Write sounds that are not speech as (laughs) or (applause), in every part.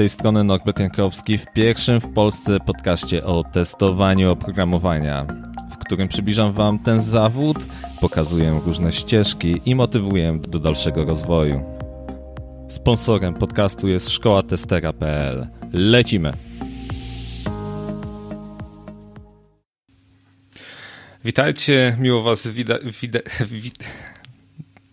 tej strony Norbert Jankowski w pierwszym w Polsce podcaście o testowaniu oprogramowania, w którym przybliżam Wam ten zawód, pokazuję różne ścieżki i motywuję do dalszego rozwoju. Sponsorem podcastu jest szkoła testera.pl. Lecimy! Witajcie, miło Was widać. Wida,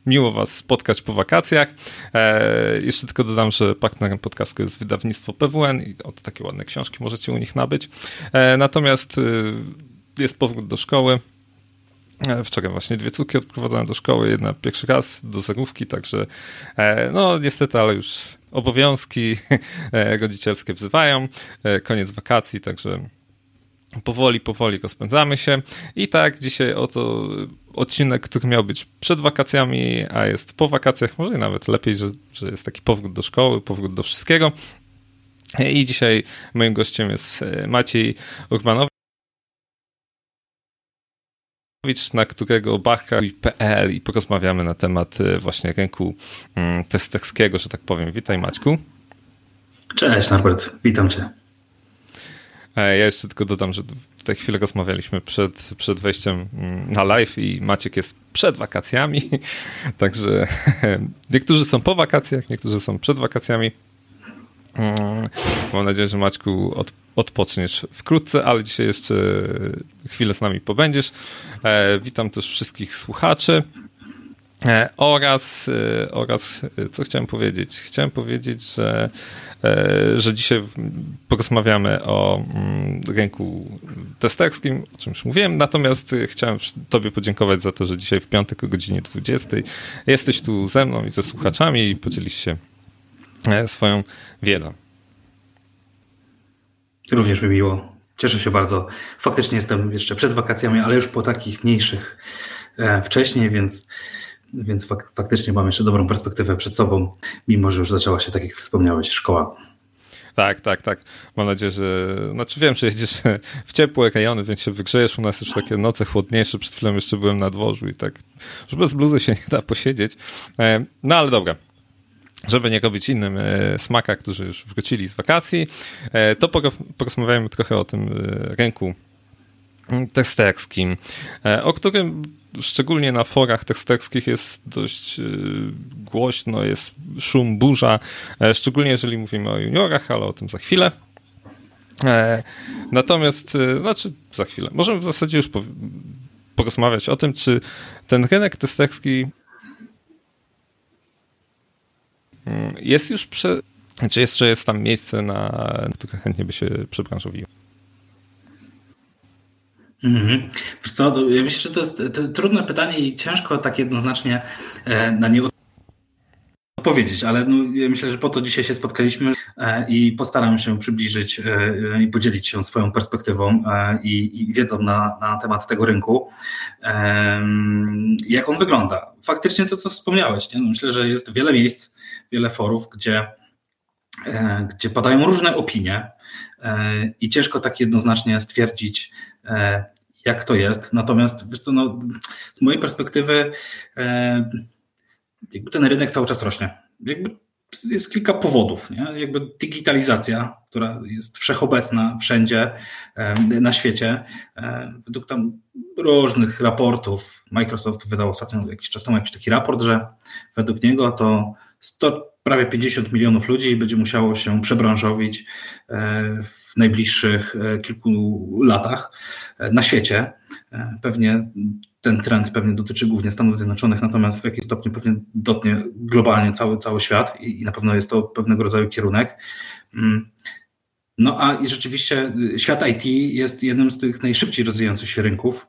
miło Was spotkać po wakacjach. E, jeszcze tylko dodam, że partnerem podcastu jest wydawnictwo PWN i oto takie ładne książki możecie u nich nabyć. E, natomiast e, jest powrót do szkoły. Wczoraj właśnie dwie córki odprowadzone do szkoły, jedna pierwszy raz do zerówki, także no niestety, ale już obowiązki (laughs) rodzicielskie wzywają. Koniec wakacji, także powoli, powoli rozpędzamy się. I tak dzisiaj oto odcinek, który miał być przed wakacjami, a jest po wakacjach, może nawet lepiej, że, że jest taki powrót do szkoły, powrót do wszystkiego. I dzisiaj moim gościem jest e, Maciej Urbanowicz, na którego bachka.pl i porozmawiamy na temat e, właśnie rynku mm, testerskiego, że tak powiem. Witaj Maćku. Cześć Norbert, witam cię. E, ja jeszcze tylko dodam, że tutaj chwilę rozmawialiśmy przed, przed wejściem mm, na live i Maciek jest przed wakacjami, (laughs) także (laughs) niektórzy są po wakacjach, niektórzy są przed wakacjami. Mm, mam nadzieję, że Maćku od, odpoczniesz wkrótce, ale dzisiaj jeszcze chwilę z nami pobędziesz. E, witam też wszystkich słuchaczy. E, oraz, oraz, co chciałem powiedzieć? Chciałem powiedzieć, że E, że dzisiaj porozmawiamy o mm, rynku testerskim, o czym już mówiłem, natomiast chciałem Tobie podziękować za to, że dzisiaj w piątek o godzinie 20 jesteś tu ze mną i ze słuchaczami i podzielisz się e, swoją wiedzą. Również mi miło. Cieszę się bardzo. Faktycznie jestem jeszcze przed wakacjami, ale już po takich mniejszych e, wcześniej, więc więc fak faktycznie mam jeszcze dobrą perspektywę przed sobą, mimo że już zaczęła się, tak jak wspomniałeś, szkoła. Tak, tak, tak. Mam nadzieję, że. Znaczy wiem, że jedziesz w ciepłe rejony, więc się wygrzejesz. U nas już takie noce chłodniejsze. Przed chwilą jeszcze byłem na dworzu i tak. Już bez bluzy się (laughs) nie da posiedzieć. E, no ale dobra. Żeby nie robić innym e, smaka, którzy już wrócili z wakacji, e, to porozmawiajmy trochę o tym rynku teksterskim, o którym szczególnie na forach teksterskich jest dość y, głośno, jest szum, burza, e, szczególnie jeżeli mówimy o juniorach, ale o tym za chwilę. E, natomiast, y, znaczy za chwilę, możemy w zasadzie już porozmawiać o tym, czy ten rynek testerski mm, jest już prze... czy jeszcze jest tam miejsce, na które chętnie by się przebranżowiło? Mhm. Co, ja myślę, że to jest trudne pytanie i ciężko tak jednoznacznie e, na nie odpowiedzieć, ale no, ja myślę, że po to dzisiaj się spotkaliśmy e, i postaram się przybliżyć e, i podzielić się swoją perspektywą i, i wiedzą na, na temat tego rynku, jak on wygląda. Faktycznie to, co wspomniałeś, nie? No myślę, że jest wiele miejsc, wiele forów, gdzie, gdzie padają różne opinie i ciężko tak jednoznacznie stwierdzić, E, jak to jest. Natomiast wiesz co, no, z mojej perspektywy e, jakby ten rynek cały czas rośnie. Jakby jest kilka powodów. Nie? Jakby digitalizacja, która jest wszechobecna wszędzie e, na świecie. Według tam różnych raportów, Microsoft wydał ostatnio jakiś czas temu jakiś taki raport, że według niego to 100, prawie 50 milionów ludzi będzie musiało się przebranżowić w najbliższych kilku latach. E, na świecie. E, pewnie ten trend pewnie dotyczy głównie Stanów Zjednoczonych, natomiast w jakimś stopniu pewnie dotknie globalnie cały, cały świat i, i na pewno jest to pewnego rodzaju kierunek. Mm. No a i rzeczywiście świat IT jest jednym z tych najszybciej rozwijających się rynków,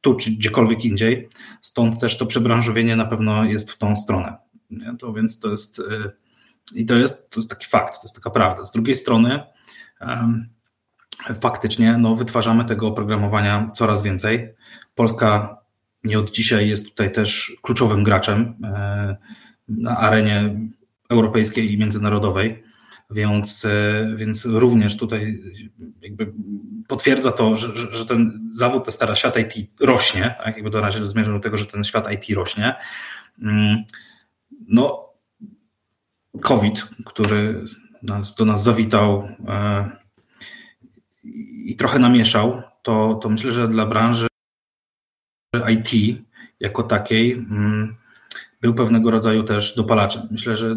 tu czy gdziekolwiek indziej, stąd też to przebranżowienie na pewno jest w tą stronę. Nie? To więc to jest y, i to jest, to jest taki fakt, to jest taka prawda. Z drugiej strony faktycznie no, wytwarzamy tego oprogramowania coraz więcej. Polska nie od dzisiaj jest tutaj też kluczowym graczem e, na arenie europejskiej i międzynarodowej, więc, e, więc również tutaj jakby potwierdza to, że, że, że ten zawód testera świat IT rośnie, tak? jakby do razie zmierzam do tego, że ten świat IT rośnie. No, COVID, który nas, do nas zawitał i trochę namieszał, to, to myślę, że dla branży IT jako takiej mm, był pewnego rodzaju też dopalaczem. Myślę, że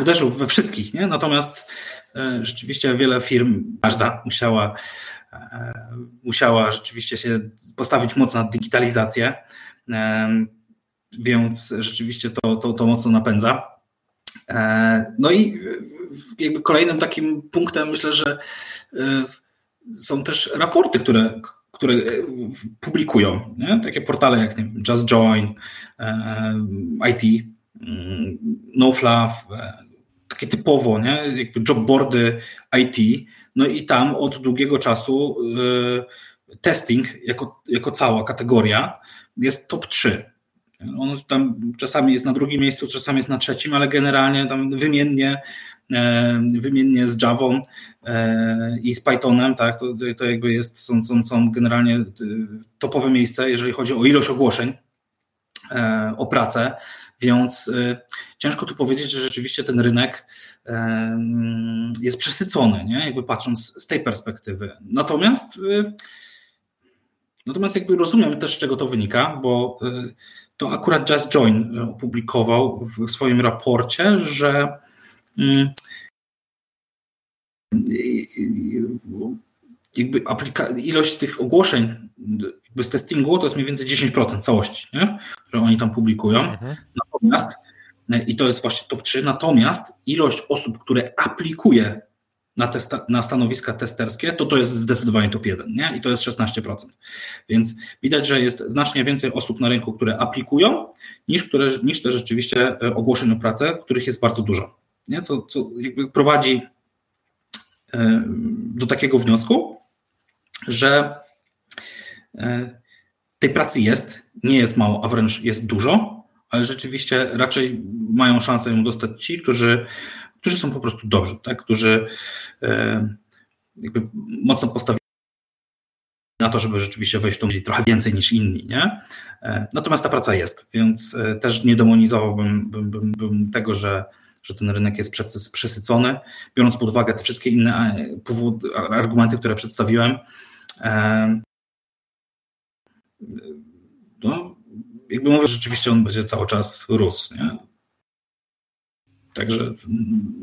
uderzył we wszystkich, nie? natomiast e, rzeczywiście wiele firm, każda musiała, e, musiała rzeczywiście się postawić mocno na digitalizację, e, więc rzeczywiście to, to, to mocno napędza. No i jakby kolejnym takim punktem myślę, że są też raporty, które, które publikują. Nie? Takie portale jak nie wiem, Just Join, IT, mm, NoFluff, takie typowo, nie? jakby jobboardy IT, no i tam od długiego czasu testing jako, jako cała kategoria jest top 3. On tam czasami jest na drugim miejscu, czasami jest na trzecim, ale generalnie tam wymiennie, e, wymiennie z Javą e, i z Pythonem, tak, to, to jakby jest, są, są, są generalnie y, topowe miejsca, jeżeli chodzi o ilość ogłoszeń e, o pracę, więc ciężko tu powiedzieć, że rzeczywiście ten rynek jest przesycony, nie? jakby patrząc z tej perspektywy. Natomiast natomiast jakby rozumiem też, z czego to wynika, bo to akurat Just Join opublikował w swoim raporcie, że mm, jakby aplika- ilość tych ogłoszeń jakby z testingu to jest mniej więcej 10% całości, nie? które oni tam publikują. Mhm. Natomiast, i to jest właśnie top 3, natomiast ilość osób, które aplikuje na, testa, na stanowiska testerskie, to to jest zdecydowanie top 1 nie? i to jest 16%. Więc widać, że jest znacznie więcej osób na rynku, które aplikują, niż, które, niż te rzeczywiście e, ogłoszeń o pracę, których jest bardzo dużo. Nie? Co, co jakby prowadzi e, do takiego wniosku, że e, tej pracy jest, nie jest mało, a wręcz jest dużo, ale rzeczywiście raczej mają szansę ją dostać ci, którzy, którzy są po prostu dobrzy, tak? którzy e, jakby mocno postawili na to, żeby rzeczywiście wejść w to mieli trochę więcej niż inni. Nie? E, natomiast ta praca jest, więc też nie demonizowałbym bym, bym, bym tego, że, że ten rynek jest przesycony, biorąc pod uwagę te wszystkie inne argumenty, które przedstawiłem no, jakby mówię, rzeczywiście on będzie cały czas rósł. Nie? Także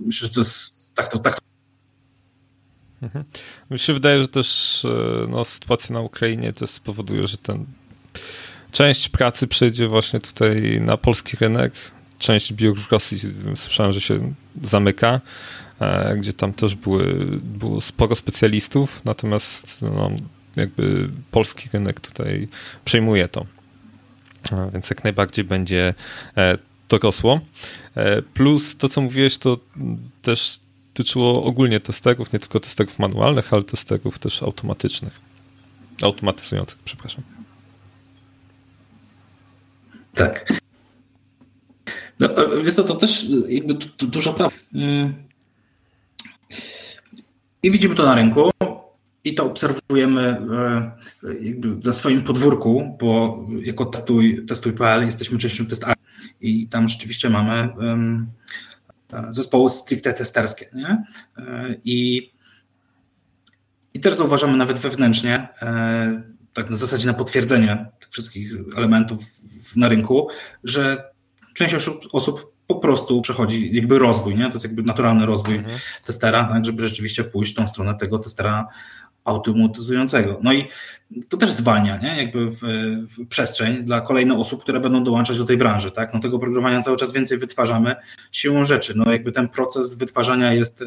myślę, że to jest tak to. Tak to. Mhm. Mi się wydaje, że też e, no, sytuacja na Ukrainie też spowoduje, że ten część pracy przejdzie właśnie tutaj na polski rynek. Część biurokracji słyszałem, że się zamyka, e, gdzie tam też były, było sporo specjalistów, natomiast no, jakby polski rynek tutaj przejmuje to. Więc jak najbardziej będzie e, to rosło. E, plus to, co mówiłeś, to też tyczyło ogólnie testerów, nie tylko testerów manualnych, ale testerów też automatycznych. Automatyzujących, przepraszam. Tak. No, wiesz co, to też jakby dużo praw. Mm. I widzimy to na rynku. I to obserwujemy e, na swoim podwórku, bo jako testuj, testuj.pl jesteśmy częścią test i tam rzeczywiście mamy zespoły stricte testerskie. Nie? E, I, I też zauważamy nawet wewnętrznie, e, tak na zasadzie na potwierdzenie tych wszystkich elementów na rynku, że część osób po prostu przechodzi jakby rozwój, nie? to jest jakby naturalny rozwój mhm. testera, tak, żeby rzeczywiście pójść w tą stronę tego testera automatyzującego. No i to też zwalnia nie? jakby w, w, przestrzeń dla kolejnych osób, które będą dołączać do tej branży. Tak? No tego programowania cały czas więcej wytwarzamy siłą rzeczy. No jakby ten proces wytwarzania jest y,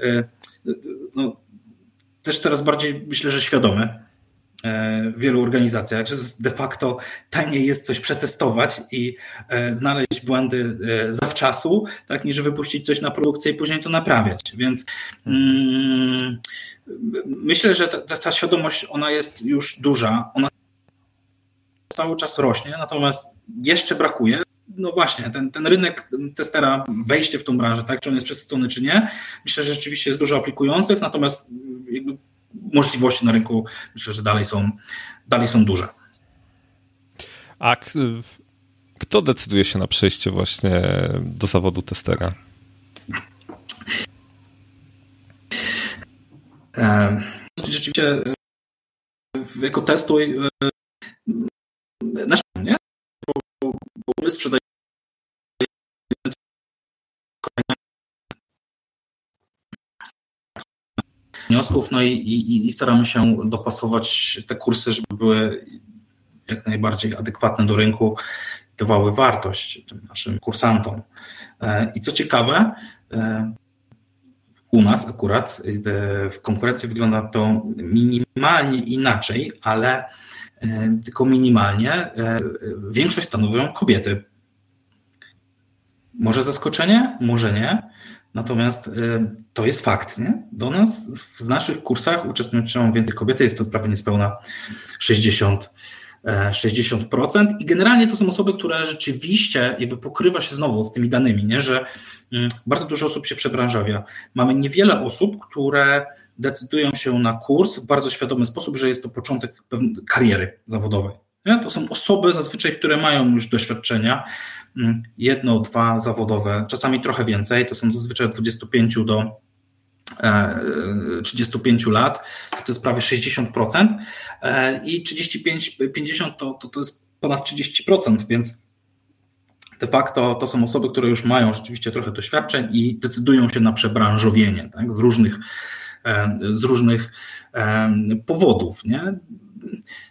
y, no, też coraz bardziej myślę, że świadomy w wielu organizacjach, że de facto taniej jest coś przetestować i znaleźć błędy zawczasu, tak, niż wypuścić coś na produkcję i później to naprawiać. Więc mm, myślę, że ta, ta świadomość, ona jest już duża, ona cały czas rośnie, natomiast jeszcze brakuje no właśnie, ten, ten rynek testera, wejście w tą branżę, tak, czy on jest przesycony, czy nie, myślę, że rzeczywiście jest dużo aplikujących, natomiast możliwości na rynku myślę, że dalej są, dalej są duże. A kto decyduje się na przejście właśnie do zawodu testera? Rzeczywiście jako testuj naszym, nie? Bo my sprzedajemy no i, i, i, staramy się dopasować te kursy, żeby były jak najbardziej adekwatne do rynku, dawały wartość tym naszym kursantom. E, I co ciekawe, e, u nas akurat e, w konkurencji wygląda to minimalnie inaczej, ale tylko minimalnie. Większość stanowią kobiety. Może zaskoczenie, może nie. Natomiast to jest fakt. Nie? Do nas w naszych kursach uczestniczą więcej kobiety, jest to prawie niespełna 60 60% i generalnie to są osoby, które rzeczywiście jakby pokrywa się znowu z tymi danymi, nie? że mm, bardzo dużo osób się przebranżawia. Mamy niewiele osób, które decydują się na kurs w bardzo świadomy sposób, że jest to początek kariery zawodowej. Nie? To są osoby zazwyczaj, które mają już doświadczenia, jedno, dwa zawodowe, czasami trochę więcej, to są zazwyczaj od 25 do 35 e, lat, to, jest prawie 60% e, i 35-50 to, to, to jest ponad 30%, więc de facto to są osoby, które już mają rzeczywiście trochę doświadczeń i decydują się na przebranżowienie tak, z różnych, e, z różnych powodów. Nie?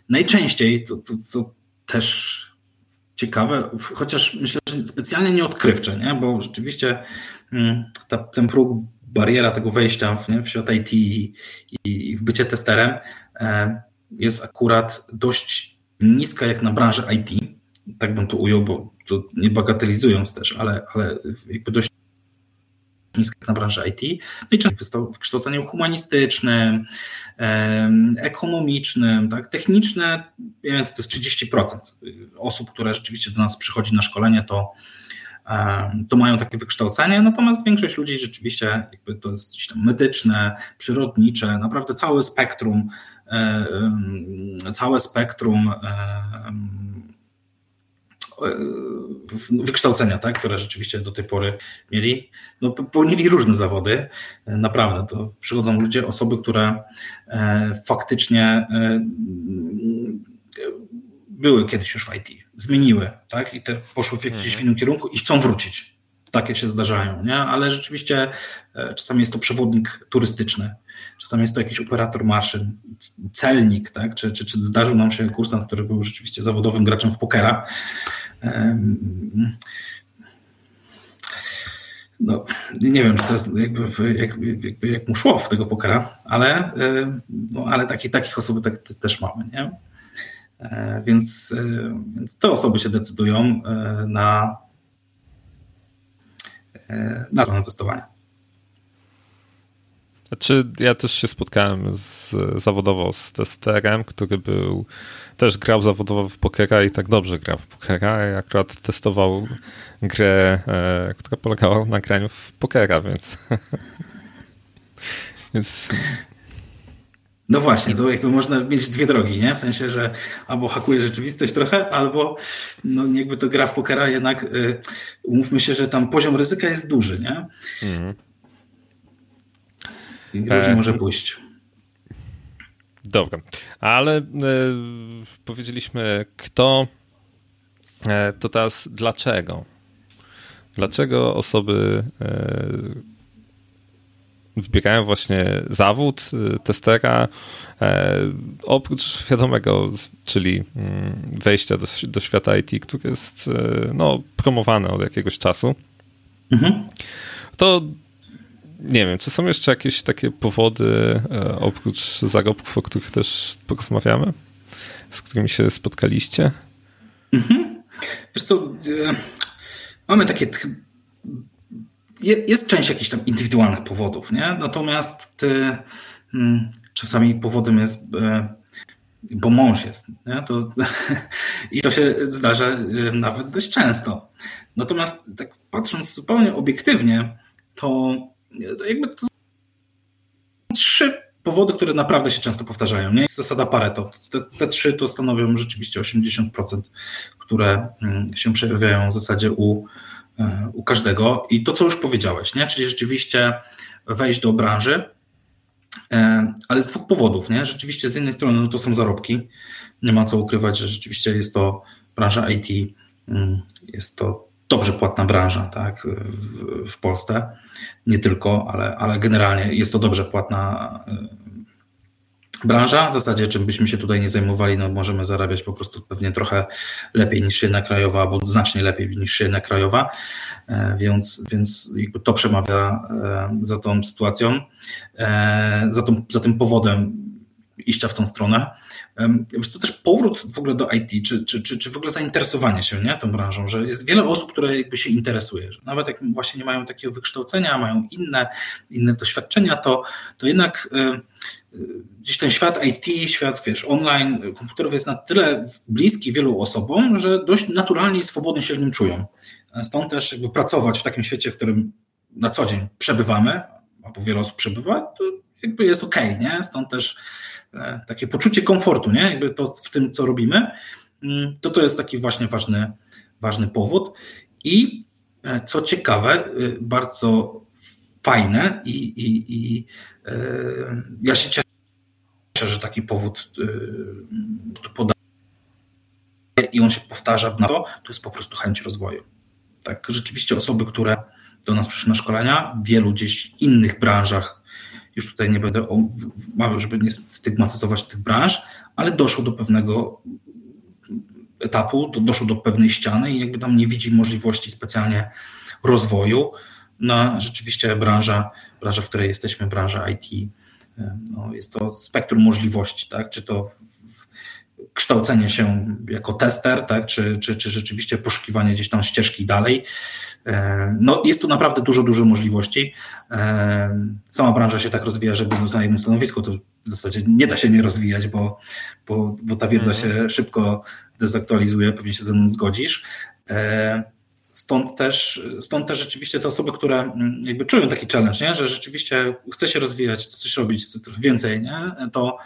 Najczęściej, to, to, co też ciekawe, chociaż myślę, że specjalnie nieodkrywcze, nie? bo rzeczywiście mm, ta, ten próg bariera tego wejścia w, nie, w świat IT i, i w bycie testerem e, jest akurat dość niska jak na branżę IT. Tak bym to ujął, bo to nie bagatelizując też, ale, ale jakby dość na branży IT. No i często w kształceniu humanistycznym, ekonomicznym, tak, techniczne, więc to jest 30% osób, które rzeczywiście do nas przychodzi na szkolenie, to to mają takie wykształcenie, natomiast większość ludzi rzeczywiście jakby to jest gdzieś tam medyczne, przyrodnicze, naprawdę całe spektrum, e, całe spektrum wykształcenia, tak, które rzeczywiście do tej pory mieli. No, pełnili różne zawody, naprawdę. To przychodzą ludzie, osoby, które faktycznie były kiedyś już w IT, zmieniły, tak? I te poszły w jakimś mhm. innym kierunku i chcą wrócić. Takie się zdarzają, nie? Ale rzeczywiście e, czasami jest to przewodnik turystyczny, czasami jest to jakiś operator maszyn, celnik, tak? Czy, czy, czy zdarzył nam się kursant, który był rzeczywiście zawodowym graczem w pokera. No, nie wiem, czy to jest jakby, jakby, jakby jak mu szło w tego pokera, ale, no, ale taki, takich osób tak, też mamy, nie? E, więc, e, więc te osoby się decydują e, na, na to testowanie. Znaczy, ja też się spotkałem z, zawodowo z testerem, który był, też grał zawodowo w pokera i tak dobrze grał w pokera i akurat testował grę, e, która polegała na graniu w pokera, więc (laughs) więc no właśnie, to jakby można mieć dwie drogi, nie? W sensie, że albo hakuje rzeczywistość trochę, albo no jakby to gra w pokera, jednak y, umówmy się, że tam poziom ryzyka jest duży, nie? Mhm. I różnie e... może pójść. Dobra, ale y, powiedzieliśmy kto, e, to teraz dlaczego? Dlaczego osoby y, wybierają właśnie zawód y, testera, e, oprócz wiadomego, czyli mm, wejścia do, do świata IT, który jest e, no, promowany od jakiegoś czasu. Mhm. To nie wiem, czy są jeszcze jakieś takie powody e, oprócz zarobków, o których też porozmawiamy, z którymi się spotkaliście? Mhm. Wiesz co, mamy takie jest część jakichś tam indywidualnych powodów, nie? Natomiast ty, hmm, czasami powodem jest, e, bo mąż jest, nie? To, (laughs) I to się zdarza e, nawet dość często. Natomiast tak patrząc zupełnie obiektywnie, to jakby to trzy powody, które naprawdę się często powtarzają. Nie jest zasada Pareto. Te, te trzy to stanowią rzeczywiście 80%, które hmm, się przejawiają w zasadzie u u każdego. I to, co już powiedziałeś, nie? czyli rzeczywiście wejść do branży, ale z dwóch powodów, nie? Rzeczywiście z jednej strony no to są zarobki, nie ma co ukrywać, że rzeczywiście jest to branża IT, mm, jest to dobrze płatna branża tak, w, w Polsce. Nie tylko, ale, ale generalnie jest to dobrze płatna branża. W zasadzie, czym byśmy się tutaj nie zajmowali, no możemy zarabiać po prostu pewnie trochę lepiej niż jedna krajowa, albo znacznie lepiej niż jedna krajowa, e, więc, więc to przemawia e, za tą sytuacją, e, za, tą, za tym powodem iścia w tą stronę. Jest to też powrót w ogóle do IT, czy, czy, czy, czy w ogóle zainteresowanie się nie, tą branżą, że jest wiele osób, które jakby się interesuje, że nawet jak właśnie nie mają takiego wykształcenia, mają inne, inne doświadczenia, to, to jednak gdzieś ten świat IT, świat wiesz, online, komputerowy jest na tyle bliski wielu osobom, że dość naturalnie i swobodnie się w nim czują. Stąd też jakby pracować w takim świecie, w którym na co dzień przebywamy, albo wiele osób przebywa, to jakby jest ok, nie? Stąd też e, takie poczucie komfortu, nie? Jakby to w tym, co robimy, mm, to to jest taki właśnie ważny, ważny powód. I e, co ciekawe, y, bardzo fajne i, i, i e, ja się cieszę, że taki powód y, podaje i on się powtarza na to, to jest po prostu chęć rozwoju. Tak, rzeczywiście osoby, które do nas przyszły na szkolenia, wielu gdzieś innych branżach, już tutaj nie będę żeby nie stygmatyzować tych branż, ale doszło do pewnego etapu, do, doszło do pewnej ściany i jakby tam nie widzi możliwości specjalnie rozwoju, na rzeczywiście branża, branża, w której jesteśmy, branża IT, e, no jest to spektrum możliwości, tak? czy to kształcenie się jako tester, tak? czy, czy, czy rzeczywiście poszukiwanie gdzieś tam ścieżki dalej. E, no, jest tu naprawdę dużo, dużo możliwości. E, sama branża się tak rozwija, że będąc na jednym stanowisku, to w zasadzie nie da się nie rozwijać, bo, bo, bo ta wiedza mhm. się szybko dezaktualizuje, pewnie się ze mną zgodzisz. Stąd też, stąd też rzeczywiście te osoby, które mm, jakby czują taki challenge, nie? że rzeczywiście chce się rozwijać, coś robić, trochę więcej, nie? To,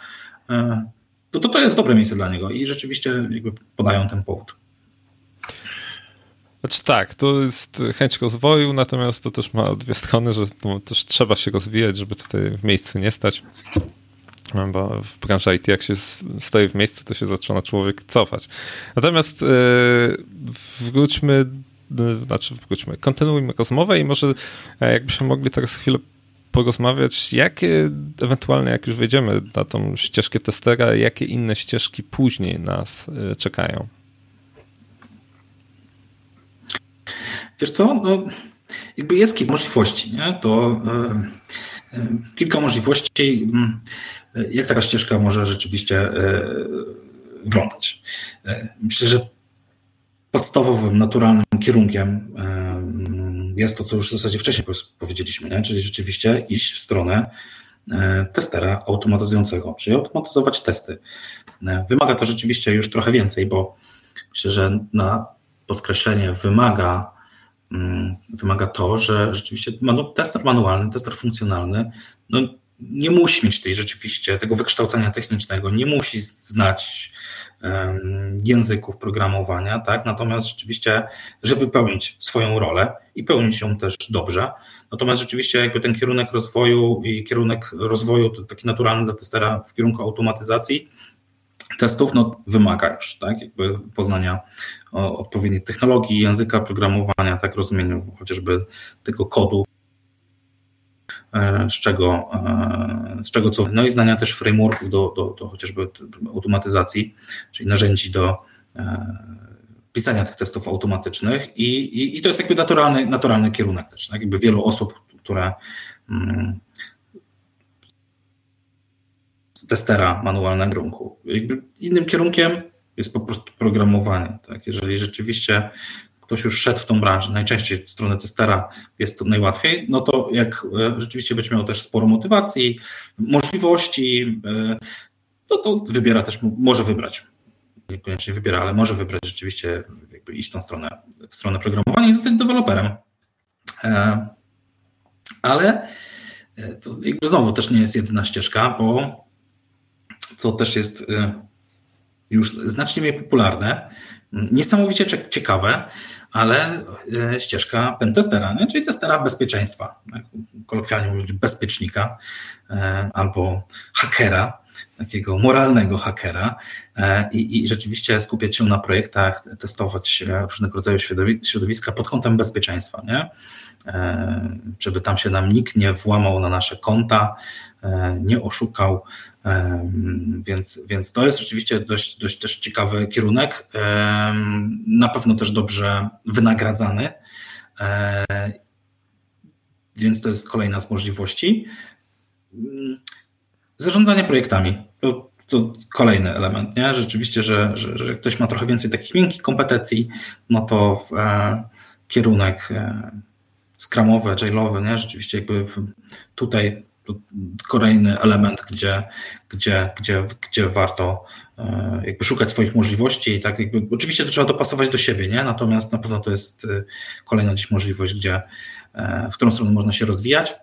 e, to, to jest dobre miejsce dla niego i rzeczywiście jakby podają ten powód. Znaczy tak, to jest chęć rozwoju, natomiast to też ma dwie strony, że też trzeba się rozwijać, żeby tutaj w miejscu nie stać. Bo w branży IT, jak się stoi w miejscu, to się zaczyna człowiek cofać. Natomiast yy, wróćmy znaczy wróćmy, kontynuujmy rozmowę i może e, jakbyśmy mogli teraz chwilę porozmawiać, jakie ewentualnie, jak już wejdziemy na tą ścieżkę testera, jakie inne ścieżki później nas e, czekają? Wiesz co, no, jakby jest kilka możliwości, nie? To e, kilka możliwości, mm, jak taka ścieżka może rzeczywiście wyglądać. Myślę, że podstawowym, naturalnym kierunkiem jest to, co już w zasadzie wcześniej powiedzieliśmy, nie? czyli rzeczywiście iść w stronę e, testera automatyzującego, czyli automatyzować testy. E, wymaga to rzeczywiście już trochę więcej, bo myślę, że na podkreślenie wymaga, mm, wymaga to, że rzeczywiście tester manualny, tester funkcjonalny, no nie musi mieć tej rzeczywiście tego wykształcenia technicznego, nie musi znać języków programowania, tak? Natomiast rzeczywiście, żeby pełnić swoją rolę i pełnić ją też dobrze, natomiast rzeczywiście jakby ten kierunek rozwoju i kierunek rozwoju taki naturalny dla testera w kierunku automatyzacji testów no, wymaga już, tak? Jakby poznania odpowiednich technologii, języka programowania, tak rozumieniu chociażby tego kodu, z czego, e, z czego co. No i znania też frameworków do, do, do chociażby automatyzacji, czyli narzędzi do e, pisania tych testów automatycznych i, i, i to jest jakby naturalny, naturalny kierunek też. Tak? Jakby wielu osób, które mm, z testera manualnego rynku. Jakby innym kierunkiem jest po prostu programowanie. Tak? Jeżeli rzeczywiście ktoś już szedł w tą branżę, najczęściej w stronę testera jest to najłatwiej, no to jak e, rzeczywiście będzie miał też sporo motywacji, możliwości, e, no to wybiera też, może wybrać. Niekoniecznie wybiera, ale może wybrać rzeczywiście, jakby iść tą stronę, w stronę programowania i zostać deweloperem. E, ale to jakby znowu też nie jest jedyna ścieżka, bo co też jest już znacznie mniej popularne, niesamowicie ciekawe, ale e, ścieżka pentestera, nie? czyli testera bezpieczeństwa, tak? kolokwialnie mówiąc bezpiecznika e, albo hakera, takiego moralnego hakera e, i, i rzeczywiście skupiać się na projektach, testować różnego rodzaju środowiska pod kątem bezpieczeństwa, nie? żeby tam się nam nikt nie włamał na nasze konta, nie oszukał, więc, więc to jest rzeczywiście dość, dość też ciekawy kierunek, na pewno też dobrze wynagradzany, więc to jest kolejna z możliwości. Zarządzanie projektami. To, to kolejny element, nie? Rzeczywiście, że, że, że ktoś ma trochę więcej takich miękkich kompetencji, no to e, kierunek e, skramowy, jailowy, nie? Rzeczywiście jakby tutaj kolejny element, gdzie, gdzie, gdzie, gdzie warto e, jakby szukać swoich możliwości i tak jakby, oczywiście to trzeba dopasować do siebie, nie? natomiast na pewno to jest e, kolejna dziś możliwość, gdzie, e, w którą stronę można się rozwijać.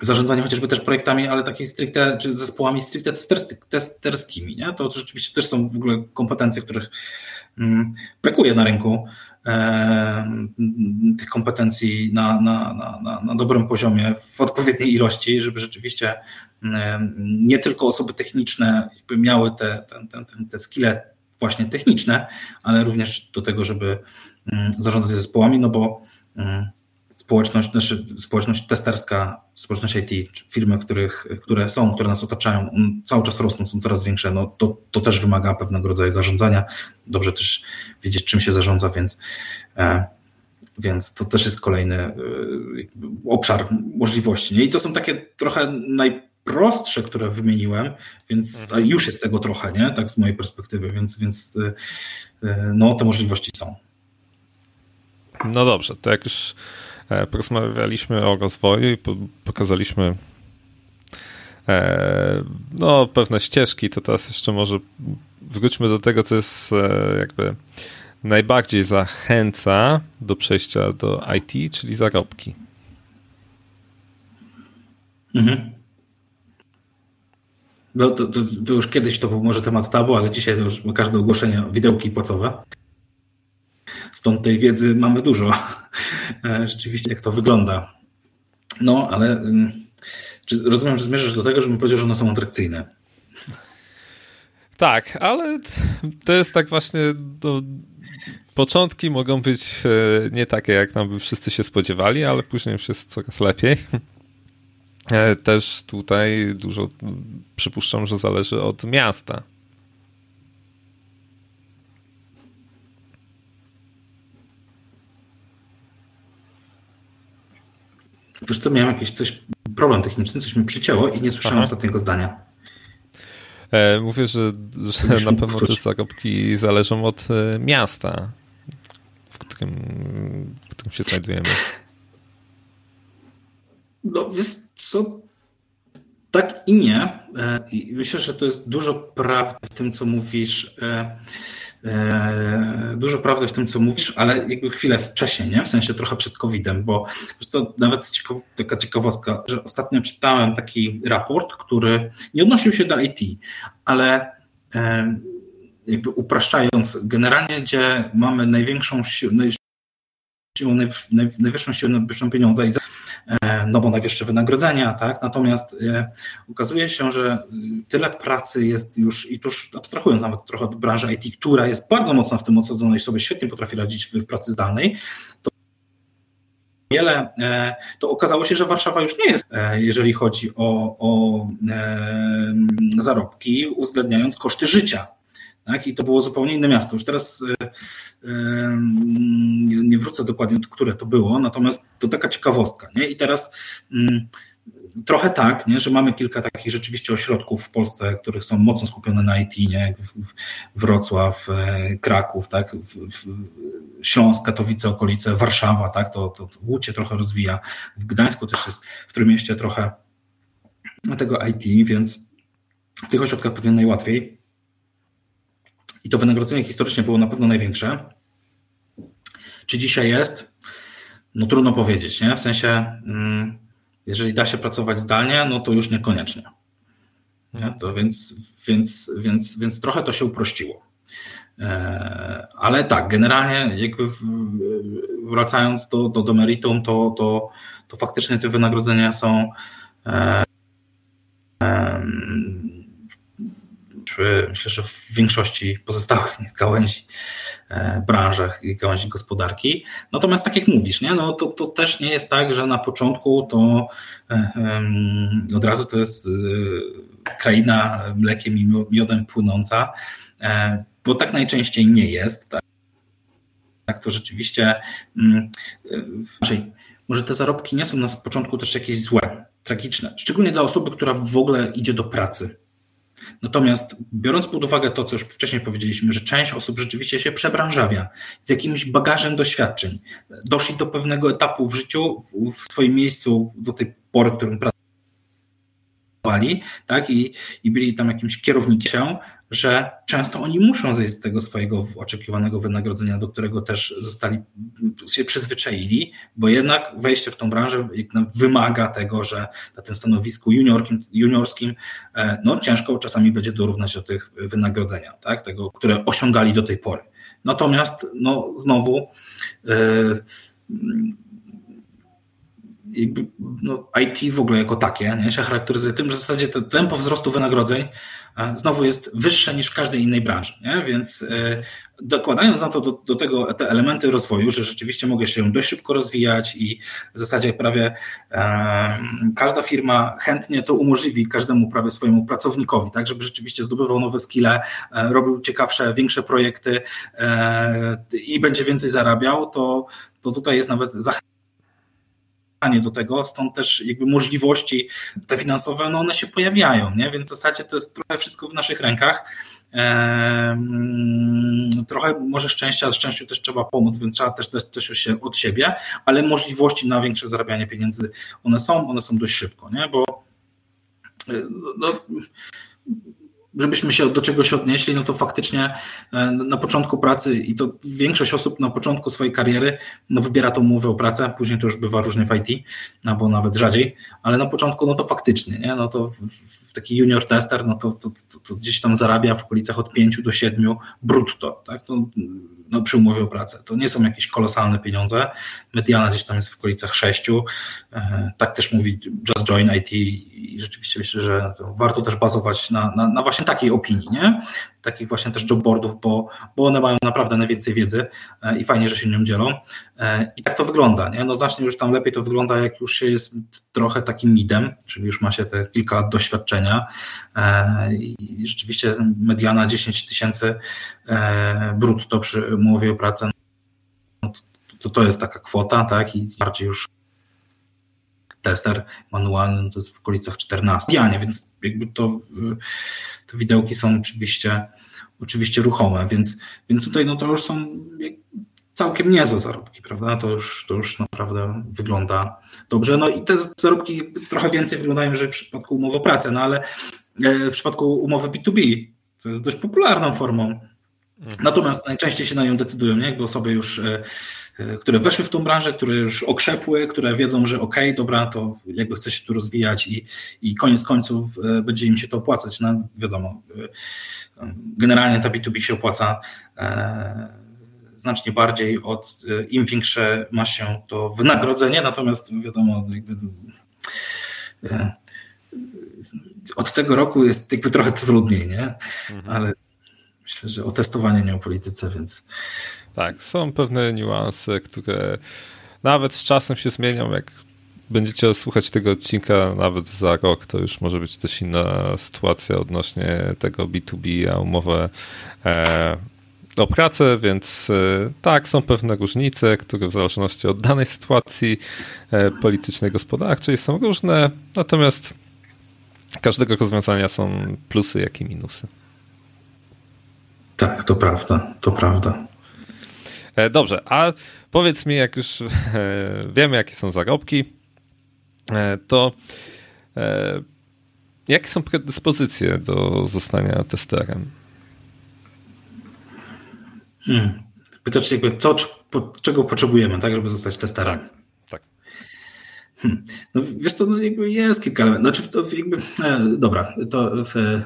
Zarządzanie chociażby też projektami, ale takimi stricte, czy zespołami stricte testerskimi, nie? to rzeczywiście też są w ogóle kompetencje, których brakuje na rynku tych kompetencji na, na, na, na dobrym poziomie, w odpowiedniej ilości, żeby rzeczywiście nie tylko osoby techniczne miały te, te, te, te skille właśnie techniczne, ale również do tego, żeby zarządzać zespołami, no bo społeczność, znaczy społeczność testerska, społeczność IT, firmy, których, które są, które nas otaczają, cały czas rosną, są coraz większe, no to, to też wymaga pewnego rodzaju zarządzania. Dobrze też wiedzieć, czym się zarządza, więc, e, więc to też jest kolejny e, obszar możliwości. Nie? I to są takie trochę najprostsze, które wymieniłem, więc mhm. już jest tego trochę, nie? tak z mojej perspektywy, więc, więc e, no, te możliwości są. No dobrze, to jak już porozmawialiśmy o rozwoju i pokazaliśmy e, no, pewne ścieżki, to teraz jeszcze może wróćmy do tego, co jest e, jakby najbardziej zachęca do przejścia do IT, czyli zarobki. Mhm. No to, to, to, już kiedyś to był może temat tabu, ale dzisiaj to już każde ogłoszenie widełki płacowe. Stąd tej wiedzy mamy dużo. E, rzeczywiście, jak to wygląda. No, ale mm, rozumiem, że zmierzasz do tego, żebym powiedział, że one są atrakcyjne. Tak, ale to jest tak właśnie. Do... Początki mogą być e, nie takie, jak nam by wszyscy się spodziewali, ale później już jest coraz lepiej. E, też tutaj dużo przypuszczam, że zależy od miasta. Wiesz co, miałem jakiś coś, problem techniczny, coś mi przycięło i nie słyszałem Aha. ostatniego zdania. E, mówię, że, że na pewno te zarobki zależą od e, miasta, w którym, w którym się znajdujemy. No wiesz co, tak i nie. E, myślę, że to jest dużo prawdy w tym, co mówisz. E, dużo prawdy w tym, co mówisz, ale jakby chwilę wcześniej, nie? w sensie trochę przed COVID-em, bo co, nawet ciekaw, taka ciekawostka, że ostatnio czytałem taki raport, który nie odnosił się do IT, ale e, jakby upraszczając, generalnie gdzie mamy największą siłę, najwyższą siłę, najwyższą pieniądze i no bo najwyższe wynagrodzenia, tak? Natomiast e, okazuje się, że y, tyle pracy jest już, i tuż abstrahując nawet trochę od branży IT, która jest bardzo mocno w tym osadzona i sobie świetnie potrafi radzić w, pracy zdalnej, to wiele, e, to okazało się, że Warszawa już nie jest, jeżeli chodzi o, o zarobki, uwzględniając koszty życia. Tak? I to było zupełnie inne miasto. Już teraz e, e, nie wrócę dokładnie, które to było, natomiast to taka ciekawostka. Nie? I teraz mm, trochę tak, nie? że mamy kilka takich rzeczywiście ośrodków w Polsce, których są mocno skupione na IT, nie? jak w, w Wrocław, e, Kraków, tak? W, w Śląsk, Katowice, okolice, Warszawa, tak? to, to, to Łódź się trochę rozwija. W Gdańsku też jest w którym mieście trochę tego IT, więc w tych ośrodkach pewnie najłatwiej. I to wynagrodzenie historycznie było na pewno największe. Czy dzisiaj jest? No trudno powiedzieć, nie? W sensie, mm, jeżeli da się pracować zdalnie, no to już niekoniecznie. Mhm. To więc, więc, więc, więc trochę to się uprościło. E, ale tak, generalnie jakby wracając do, do, do meritum, to, to, to faktycznie te wynagrodzenia są e, myślę, że w większości pozostałych (laughs) gałęzi, e, branżach i gałęzi gospodarki. Natomiast tak jak mówisz, nie? No, to, to też nie jest tak, że na początku to od razu to jest kraina mlekiem i miodem płynąca bo tak najczęściej nie jest. Tak, tak to rzeczywiście mm, inaczej. Może te zarobki nie są na początku też jakieś złe, tragiczne, szczególnie dla osoby, która w ogóle idzie do pracy. Natomiast biorąc pod uwagę to, co już wcześniej powiedzieliśmy, że część osób rzeczywiście się przebranżawia z jakimś bagażem doświadczeń, doszli do pewnego etapu w życiu, w swoim miejscu do tej pory, w którym tak, i, i byli tam jakimś kierownikiem, że często oni muszą zejść z tego swojego oczekiwanego wynagrodzenia, do którego też zostali się przyzwyczaili, bo jednak wejście w tą branżę wymaga tego, że na tym stanowisku juniorskim, juniorskim e, no, ciężko czasami będzie dorównać do tych wynagrodzenia, tak, tego, które osiągali do tej pory. Natomiast no, znowu yy, no, IT w ogóle jako takie nie, się charakteryzuje tym, że w zasadzie to tempo wzrostu wynagrodzeń e, znowu jest wyższe niż w każdej innej branży. Nie? Więc e, dokładając na to do, do, tego te elementy rozwoju, że rzeczywiście mogę się dość szybko rozwijać i w zasadzie prawie e, każda firma chętnie to umożliwi każdemu prawie swojemu pracownikowi, tak, żeby rzeczywiście zdobywał nowe skille, e, robił ciekawsze, większe projekty e, i będzie więcej zarabiał, to, to tutaj jest nawet zachęcenie do tego, stąd też jakby możliwości te finansowe, no one się pojawiają, nie? więc w zasadzie to jest trochę wszystko w naszych rękach. trochę może szczęścia, szczęściu też trzeba pomóc, więc trzeba też dać coś od siebie, ale możliwości na większe zarabianie pieniędzy one są, one są dość szybko, nie? bo e, no, żebyśmy się do czegoś odnieśli, no to faktycznie e, na początku pracy i to większość osób na początku swojej kariery no wybiera tą umowę o pracę, później to już bywa różnie w IT, albo nawet rzadziej, ale na początku no to faktycznie, nie? no to taki junior tester, no to, to, to, to, gdzieś tam zarabia w okolicach od 5 do 7 brutto, tak? To, no, przy umowie o pracę. To nie są jakieś kolosalne pieniądze. Mediana gdzieś tam jest w okolicach 6. E, tak też mówi Just Join IT i rzeczywiście myślę, że warto też bazować na, na, na właśnie takiej opinii, nie? Takich właśnie też jobboardów, bo, bo one mają naprawdę najwięcej wiedzy e, i fajnie, że się nią dzielą. E, I tak to wygląda. Nie? No znacznie już tam lepiej to wygląda, jak już się jest trochę takim midem, czyli już ma się te kilka lat doświadczenia i rzeczywiście mediana 10 tysięcy brutto przy umowie o pracę, no to, to jest taka kwota, tak, i bardziej już tester manualny to jest w okolicach 14. Ja nie, więc jakby to te widełki są oczywiście oczywiście ruchome, więc, więc tutaj no to już są całkiem niezłe zarobki, prawda? To już, to już naprawdę wygląda dobrze. No i te zarobki trochę więcej wyglądają, że w przypadku umowy o pracę, no ale e, w przypadku umowy B2B, co jest dość popularną formą Mhm. Natomiast najczęściej się na nią decydują, nie? jakby osoby już, e, które weszły w tą branżę, które już okrzepły, które wiedzą, że okej, okay, dobra, to jakby chce się tu rozwijać i, i koniec końców e, będzie im się to opłacać. No wiadomo, generalnie ta B2B się opłaca znacznie bardziej od im większe ma się to wynagrodzenie, natomiast wiadomo, jakby, od tego roku jest jakby trochę trudniej, nie? Mhm. Ale myślę, że o testowanie nie o polityce, więc. Tak, są pewne niuanse, które nawet z czasem się zmienią. Jak będziecie słuchać tego odcinka nawet za rok, to już może być też inna sytuacja odnośnie tego B2B, a umowę e, o pracę, więc e, tak, są pewne różnice, które w zależności od danej sytuacji e, politycznej, gospodarczej są różne, natomiast każdego rozwiązania są plusy, jak i minusy. Tak, to prawda, to prawda. E, dobrze, a powiedz mi, jak już (laughs) e, wiemy, jakie są zarobki, e, to jakie są predyspozycje do zostania testerem? Hmm. Pytasz jakby co, czego potrzebujemy, tak, żeby zostać testerem? Tak. tak. Hmm. No wiesz co, no jakby jest kilka elementów. Znaczy, to jakby, e, dobra, to w, e,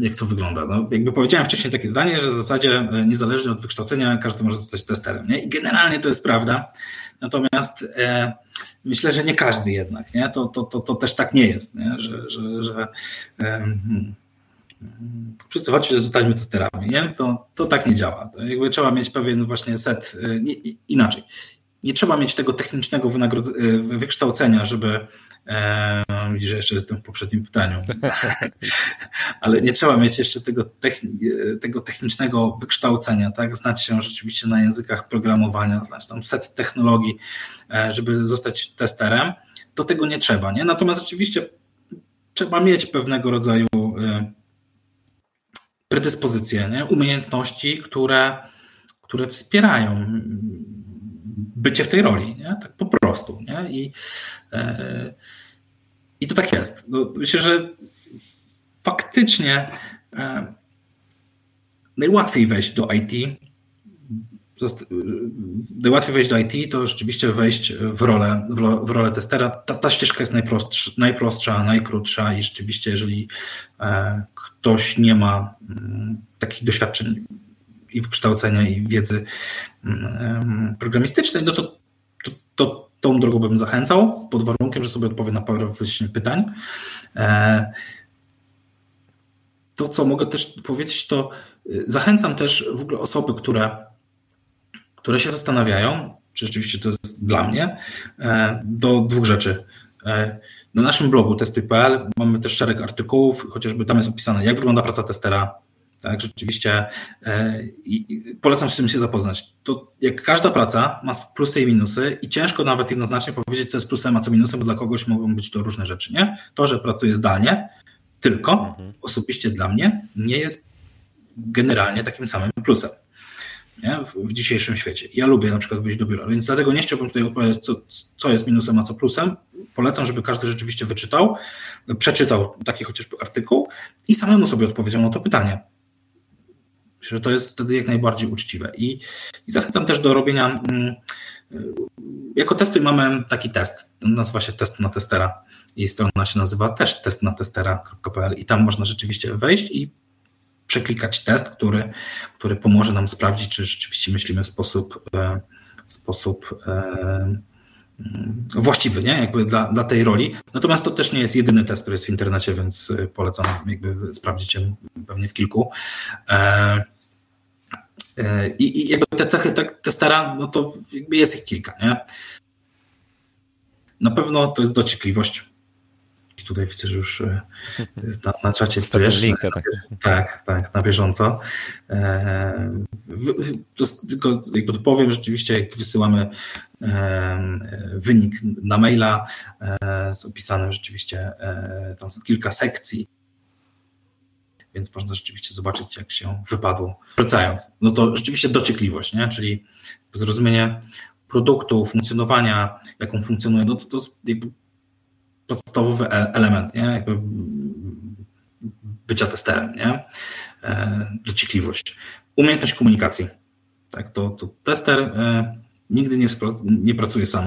jak to wygląda? No, jakby powiedziałem wcześniej takie zdanie, że w zasadzie e, niezależnie od wykształcenia każdy może zostać testerem. Nie? I generalnie to jest prawda. Natomiast e, myślę, że nie każdy jednak. Nie? To, to, to, to też tak nie jest, nie? że, że, że e, hmm, wszyscy chodźcie, zostańmy testerami. Nie? To, to tak nie działa. To jakby trzeba mieć pewien właśnie set e, inaczej nie trzeba mieć tego technicznego y, wykształcenia, żeby. E, widzisz, że jeszcze jestem w poprzednim pytaniu, (laughs) ale nie trzeba mieć jeszcze tego, techni tego technicznego wykształcenia, tak? Znać się rzeczywiście na językach programowania, znać tam set technologii, e, żeby zostać testerem. Do tego nie trzeba, nie? Natomiast rzeczywiście trzeba mieć pewnego rodzaju e, predyspozycje, nie? umiejętności, które, które wspierają bycie w tej roli, nie? tak po prostu. Nie? I, e, I to tak jest. No, myślę, że faktycznie e, najłatwiej wejść do IT. Najłatwiej wejść do IT to rzeczywiście wejść w rolę, w rolę testera. Ta, ta ścieżka jest najprostsza, najprostsza, najkrótsza i rzeczywiście, jeżeli e, ktoś nie ma mm, takich doświadczeń i wykształcenia, i wiedzy mm, programistycznej, no to, to, to tą drogą bym zachęcał, pod warunkiem, że sobie odpowie na parę pytań. E, to, co mogę też powiedzieć, to y, zachęcam też w ogóle osoby, które, które się zastanawiają, czy rzeczywiście to jest dla mnie, e, do dwóch rzeczy. E, na naszym blogu testuj.pl mamy też szereg artykułów, chociażby tam jest opisane, jak wygląda praca testera, tak, rzeczywiście e, i, polecam się z tym się zapoznać. To jak każda praca ma plusy i minusy i ciężko nawet jednoznacznie powiedzieć, co jest plusem, a co minusem, bo dla kogoś mogą być to różne rzeczy, nie? To, że pracuję zdalnie, tylko mhm. osobiście dla mnie nie jest generalnie takim samym plusem? W, w, dzisiejszym świecie. Ja lubię na przykład wyjść do biura, więc dlatego nie chciałbym tutaj opowiadać, co, co jest minusem, a co plusem. Polecam, żeby każdy rzeczywiście wyczytał, przeczytał taki chociażby artykuł i samemu sobie odpowiedział na to pytanie. Myślę, że to jest wtedy jak najbardziej uczciwe. I, i zachęcam też do robienia. Mm, jako testuj mamy taki test. Nazywa się test na testera. Jej strona się nazywa też testnatestera.pl i tam można rzeczywiście wejść i przeklikać test, który, który pomoże nam sprawdzić, czy rzeczywiście myślimy w sposób, e, w sposób e, właściwy, nie? Jakby dla, dla tej roli. Natomiast to też nie jest jedyny test, który jest w internecie, więc polecam jakby sprawdzić ją pewnie w kilku. E, E, I, i jakby te cechy tak, testera, no to jakby jest ich kilka, nie? Na pewno to jest dociekliwość. Tutaj widzę, że już e, (laughs) na, na czacie. Linkę, tak. tak, tak, na bieżąco. E, tylko jakby powiem, rzeczywiście jak wysyłamy wynik na maila z opisanym rzeczywiście, tam są kilka sekcji więc można rzeczywiście zobaczyć, jak się wypadło. Wracając, no to rzeczywiście dociekliwość, nie? czyli zrozumienie produktu, funkcjonowania, jaką funkcjonuje, no to, to jest podstawowy e, element, nie? Jakby bycia testerem, nie? E, dociekliwość. Umiejętność komunikacji. Tak, to, to tester e, nigdy nie, nie pracuje sam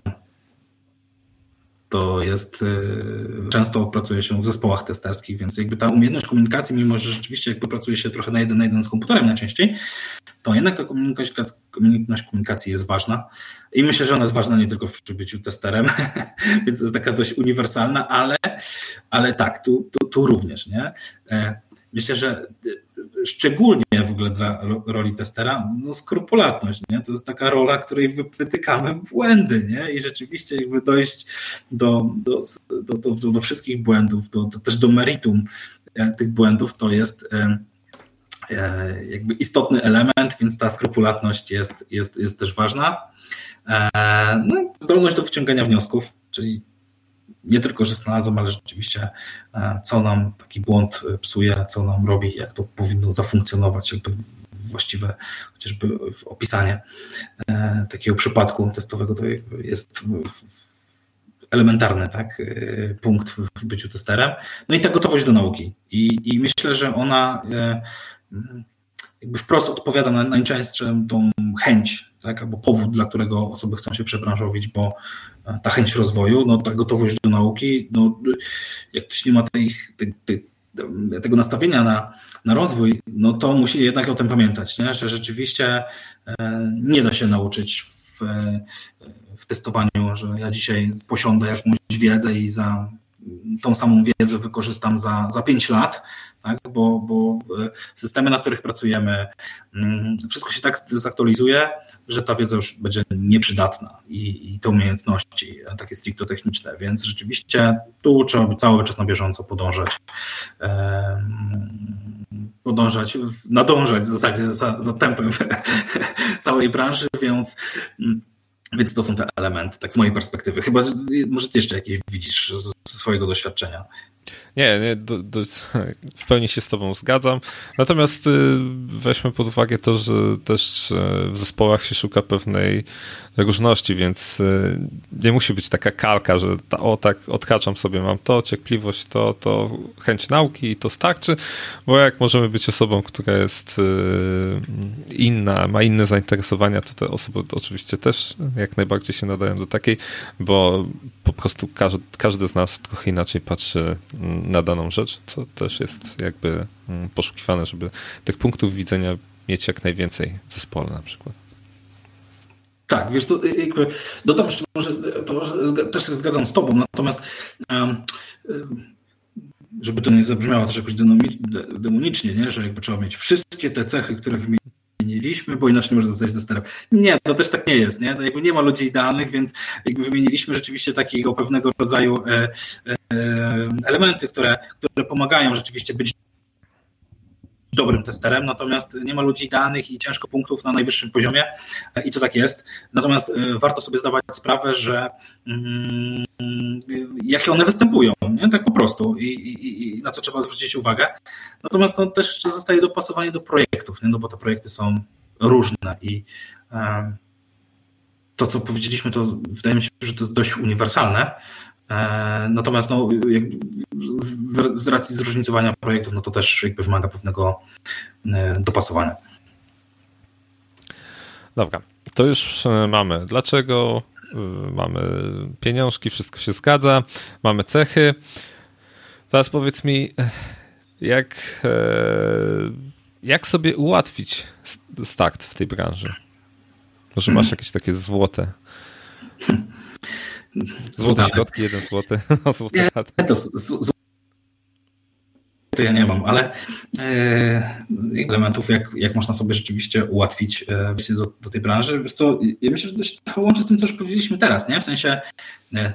to jest y, często pracuje się w zespołach testerskich, więc jakby ta umiejętność komunikacji, mimo że rzeczywiście jakby pracuje się trochę na jeden na jeden z komputerem najczęściej, to jednak ta umiejętność komunikacji jest ważna i myślę, że ona jest ważna nie tylko przy byciu testerem, (laughs) więc jest taka dość uniwersalna, ale, ale tak, tu, tu, tu również, nie? E, myślę, że szczególnie w ogóle dla roli testera, no skrupulatność, nie? To jest taka rola, której wytykamy błędy, nie? I rzeczywiście jakby dojść do, do, do, do, do wszystkich błędów, do, do, też do meritum e, tych błędów, to jest e, e, jakby istotny element, więc ta skrupulatność jest, jest, jest też ważna. No, zdolność do wyciągania wniosków, czyli nie tylko, że znalazłem, ale rzeczywiście e, co nam taki błąd e, psuje, co nam robi, jak to powinno zafunkcjonować, jakby właściwe chociażby opisanie e, takiego przypadku testowego to jest elementarny tak, punkt w byciu testerem. No i ta gotowość do nauki. I, i myślę, że ona jakby wprost odpowiada na najczęstszą tą chęć, tak, albo powód, dla którego osoby chcą się przebranżowić, bo ta chęć rozwoju, no, ta gotowość do nauki, no, jak ktoś nie ma tej, tej, tej, tego nastawienia na, na rozwój, no to musi jednak o tym pamiętać, nie? że rzeczywiście nie da się nauczyć w, w testowaniu, że ja dzisiaj posiądę jakąś wiedzę i za tą samą wiedzę wykorzystam za, za 5 lat, tak? bo, bo systemy, na których pracujemy, mm, wszystko się tak zaktualizuje, że ta wiedza już będzie nieprzydatna i, i te umiejętności takie stricte techniczne, więc rzeczywiście tu trzeba cały czas na bieżąco podążać, podążać, nadążać w zasadzie za, za tempem (laughs) całej branży, więc więc to są te elementy, tak z mojej perspektywy. Chyba, może ty jeszcze jakieś widzisz z swojego doświadczenia. Nie, nie do, do, (laughs) w pełni się z Tobą zgadzam. Natomiast y, weźmy pod uwagę to, że też y, w zespołach się szuka pewnej różności, więc y, nie musi być taka kalka, że ta, o tak odkaczam sobie, mam to, cierpliwość, to, to chęć nauki i to starczy, bo jak możemy być osobą, która jest inna, ma inne zainteresowania, to te osoby oczywiście też jak najbardziej się nadają do takiej, bo po prostu każdy, każdy z nas trochę inaczej patrzy mm, na daną rzecz, co też jest jakby mm, poszukiwane, żeby tych punktów widzenia mieć jak najwięcej w zespole na przykład. Tak, wiesz, to jakby dodam jeszcze, może, to też się zgadzam z tobą, natomiast um, żeby to nie zabrzmiało też jakoś demonicznie, nie? że jakby trzeba mieć wszystkie te cechy, które wymieniliśmy, bo inaczej może zostać testerem. Nie, to też tak nie jest, nie? To jakby nie ma ludzi idealnych, więc jakby wymieniliśmy rzeczywiście takiego pewnego rodzaju e, e, elementy, które, które pomagają rzeczywiście być dobrym testerem, natomiast nie ma ludzi danych i ciężko punktów na najwyższym poziomie i to tak jest. Natomiast y, warto sobie zdawać sprawę, że mm, jakie one występują, nie? tak po prostu I, i, i, na co trzeba zwrócić uwagę. Natomiast to też jeszcze zostaje dopasowanie do projektów, nie? no bo te projekty są różne i to, co powiedzieliśmy, to wydaje mi się, że to jest dość uniwersalne, E, natomiast no, z, z racji zróżnicowania projektów, no to też jakby wymaga pewnego e, dopasowania. Dobra, to już e, mamy. Dlaczego? Mamy pieniążki, wszystko się zgadza, mamy cechy. Teraz powiedz mi, jak, jak sobie ułatwić start w tej branży? Może masz jakieś takie złote (laughs) Złote środki, jeden złoty. (laughs) Złote to to ja nie mam, ale e, elementów, jak, jak można sobie rzeczywiście ułatwić e, wejście do, do tej branży. Wiesz co, ja myślę, że to się łączy z tym, co już powiedzieliśmy teraz, nie? W sensie, e,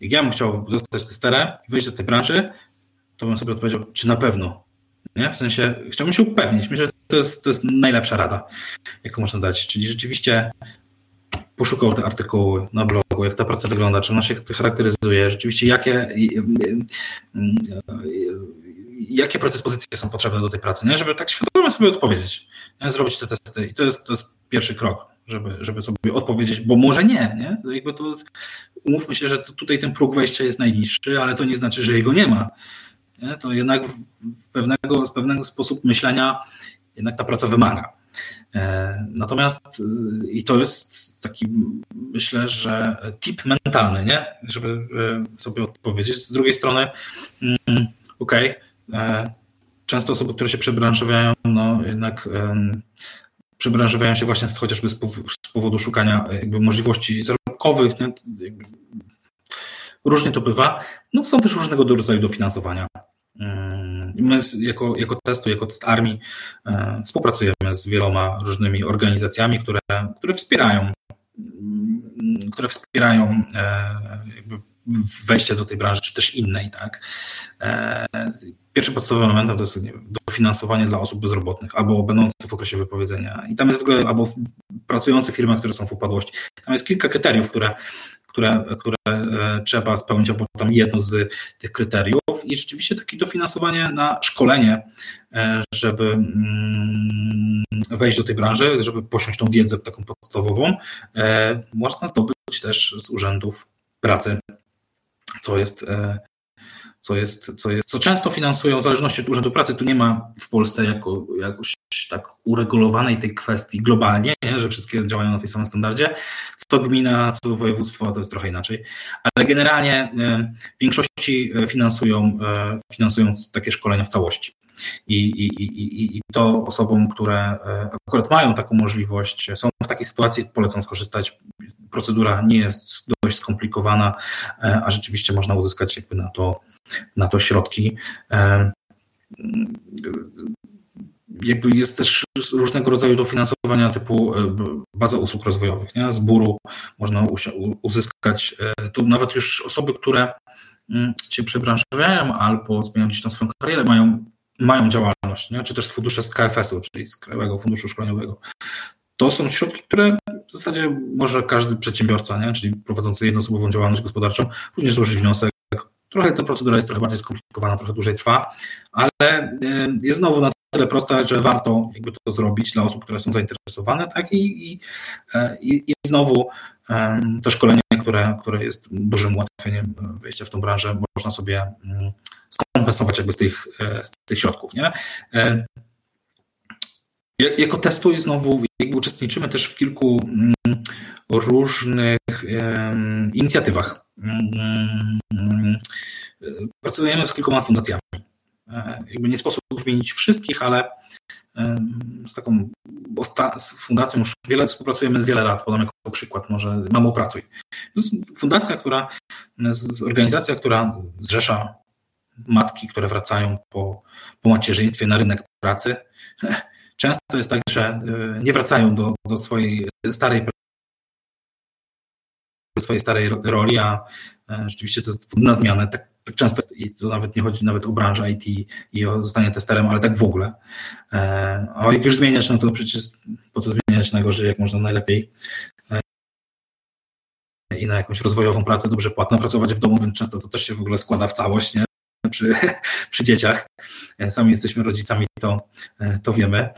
jak ja bym chciał zostać testerem i wejść do tej branży, to bym sobie odpowiedział, czy na pewno. Nie? W sensie, chciałbym się upewnić. Myślę, że to jest, to jest najlepsza rada, jaką można dać. Czyli rzeczywiście poszukał te artykuły na blogu, jak ta praca wygląda, czy ona się charakteryzuje, rzeczywiście jakie, jakie predyspozycje są potrzebne do tej pracy, nie? żeby tak świadomie sobie odpowiedzieć, nie? zrobić te testy. I to jest, to jest pierwszy krok, żeby, żeby sobie odpowiedzieć, bo może nie. nie? Jakby to, umówmy się, że tutaj ten próg wejścia jest najniższy, ale to nie znaczy, że jego nie ma. Nie? To jednak w pewnego, z pewnego sposób myślenia jednak ta praca wymaga. E, natomiast y, i to jest taki, myślę, że tip mentalny, nie? Żeby e, sobie odpowiedzieć. Z drugiej strony, mm, okej, okay, e, często osoby, które się przebranżowiają, no jednak przebranżowiają się właśnie chociażby z powodu szukania jakby możliwości zarobkowych. Nie? Różnie to bywa. No, są też różnego rodzaju dofinansowania. My jako, jako testu, jako test armii e, współpracujemy z wieloma różnymi organizacjami, które, które wspierają które wspierają e, wejście do tej branży, czy też innej, tak. E, pierwszym podstawowym elementem to jest wiem, dofinansowanie dla osób bezrobotnych albo będących w okresie wypowiedzenia. I tam jest w ogóle, albo w pracujących firmach, które są w upadłości. Tam jest kilka kryteriów, które, które, które e, trzeba spełnić, albo tam jedno z tych kryteriów. I rzeczywiście takie dofinansowanie na szkolenie, e, żeby mm, wejść do tej branży, żeby posiąść tą wiedzę taką podstawową, można zdobyć też z urzędów pracy, co jest co jest, co jest, co często finansują zależności od urzędu pracy. Tu nie ma w Polsce jako, jakoś tak uregulowanej tej kwestii globalnie, nie? że wszystkie działają na tej samym standardzie. Co gmina, co województwo, to jest trochę inaczej. Ale generalnie w większości finansują, finansują takie szkolenia w całości. I, i, i, I to osobom, które akurat mają taką możliwość, są w takiej sytuacji, polecam skorzystać. Procedura nie jest dość skomplikowana, a rzeczywiście można uzyskać jakby na to, na to środki jakby jest też różnego rodzaju dofinansowania typu e, baza usług rozwojowych. Nie? Z buru można uzyskać e, tu nawet już osoby, które mm, się przebranżawiają albo zmieniają gdzieś tam swoją karierę, mają, mają działalność, nie? czy też fundusze z KFS-u, czyli z Krajowego Funduszu Szkoleniowego. To są środki, które w zasadzie może każdy przedsiębiorca, nie? czyli prowadzący jednoosobową działalność gospodarczą, również złożyć wniosek. Trochę ta procedura jest trochę bardziej skomplikowana, trochę dłużej trwa, ale e, jest znowu na tyle prosta, że warto jakby to zrobić dla osób, które są zainteresowane, tak i, i, i, i znowu to szkolenie, które, które jest dużym ułatwieniem wejścia w tą branżę, można sobie mm, skompensować jakby z tych, e, z tych środków. Nie? E, jako testuj znowu uczestniczymy też w kilku mm, różnych inicjatywach. Mm, pracujemy z kilkoma fundacjami. E, jakby nie sposób wymienić wszystkich, ale z taką z fundacją już wiele współpracujemy z wiele lat. Podam jako przykład może Mamo Pracuj. Fundacja, która, organizacja, która zrzesza matki, które wracają po, po macierzyństwie na rynek pracy. (laughs) Często jest tak, że e, nie wracają do, do swojej starej swojej starej roli, a e, rzeczywiście to jest na zmianę. Tak często i to nawet nie chodzi nawet o branżę IT i o zostanie testerem, ale tak w ogóle. E, a jak już zmieniać, no to przecież po co zmieniać na gorzej, jak można najlepiej e, i na jakąś rozwojową pracę dobrze płatną pracować w domu, więc często to też się w ogóle składa w całość, nie? Przy, (laughs) przy dzieciach. E, sami jesteśmy rodzicami, to, to wiemy.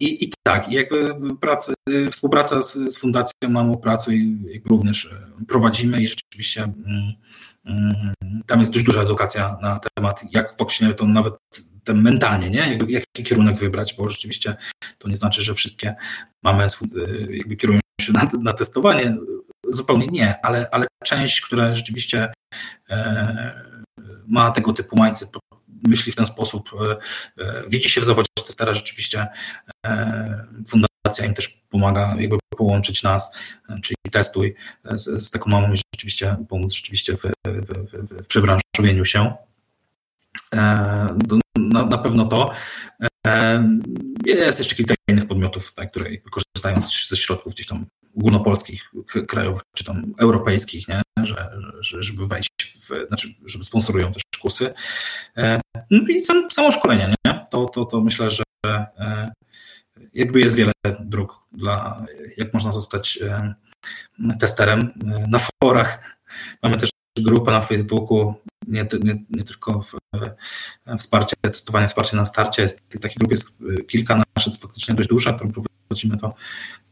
I, I tak, jakby praca, współpraca z, z Fundacją Mamo Pracuj również prowadzimy i rzeczywiście mm, Mm, tam jest dość duża edukacja na temat, jak właśnie to nawet ten mentalnie, nie? Jakby, jaki kierunek wybrać, bo rzeczywiście to nie znaczy, że wszystkie mamy jakby kierują się na, na testowanie. Zupełnie nie, ale, ale część, która rzeczywiście e, ma tego typu mindset, myśli w ten sposób, e, e, widzi się w zawodzie testera rzeczywiście fundacja im też pomaga jakby połączyć nas, czyli testuj z, z taką mamą i rzeczywiście pomóc rzeczywiście w, w, w, w przebranżowieniu się. Na, na, pewno to. Jest jeszcze kilka innych podmiotów, tak, które korzystają ze środków gdzieś tam ogólnopolskich, krajowych czy tam europejskich, nie? Że, że, żeby wejść znaczy, żeby sponsorują też kursy. No i sam, samo szkolenie, nie? To, to, to myślę, że jakby jest wiele dróg dla, jak można zostać testerem. Na forach mamy też grupę na Facebooku, nie, nie, nie tylko w, wsparcie, testowanie, wsparcie na starcie. Takich grup jest kilka, nasza jest faktycznie dość duża, którą prowadzimy, to,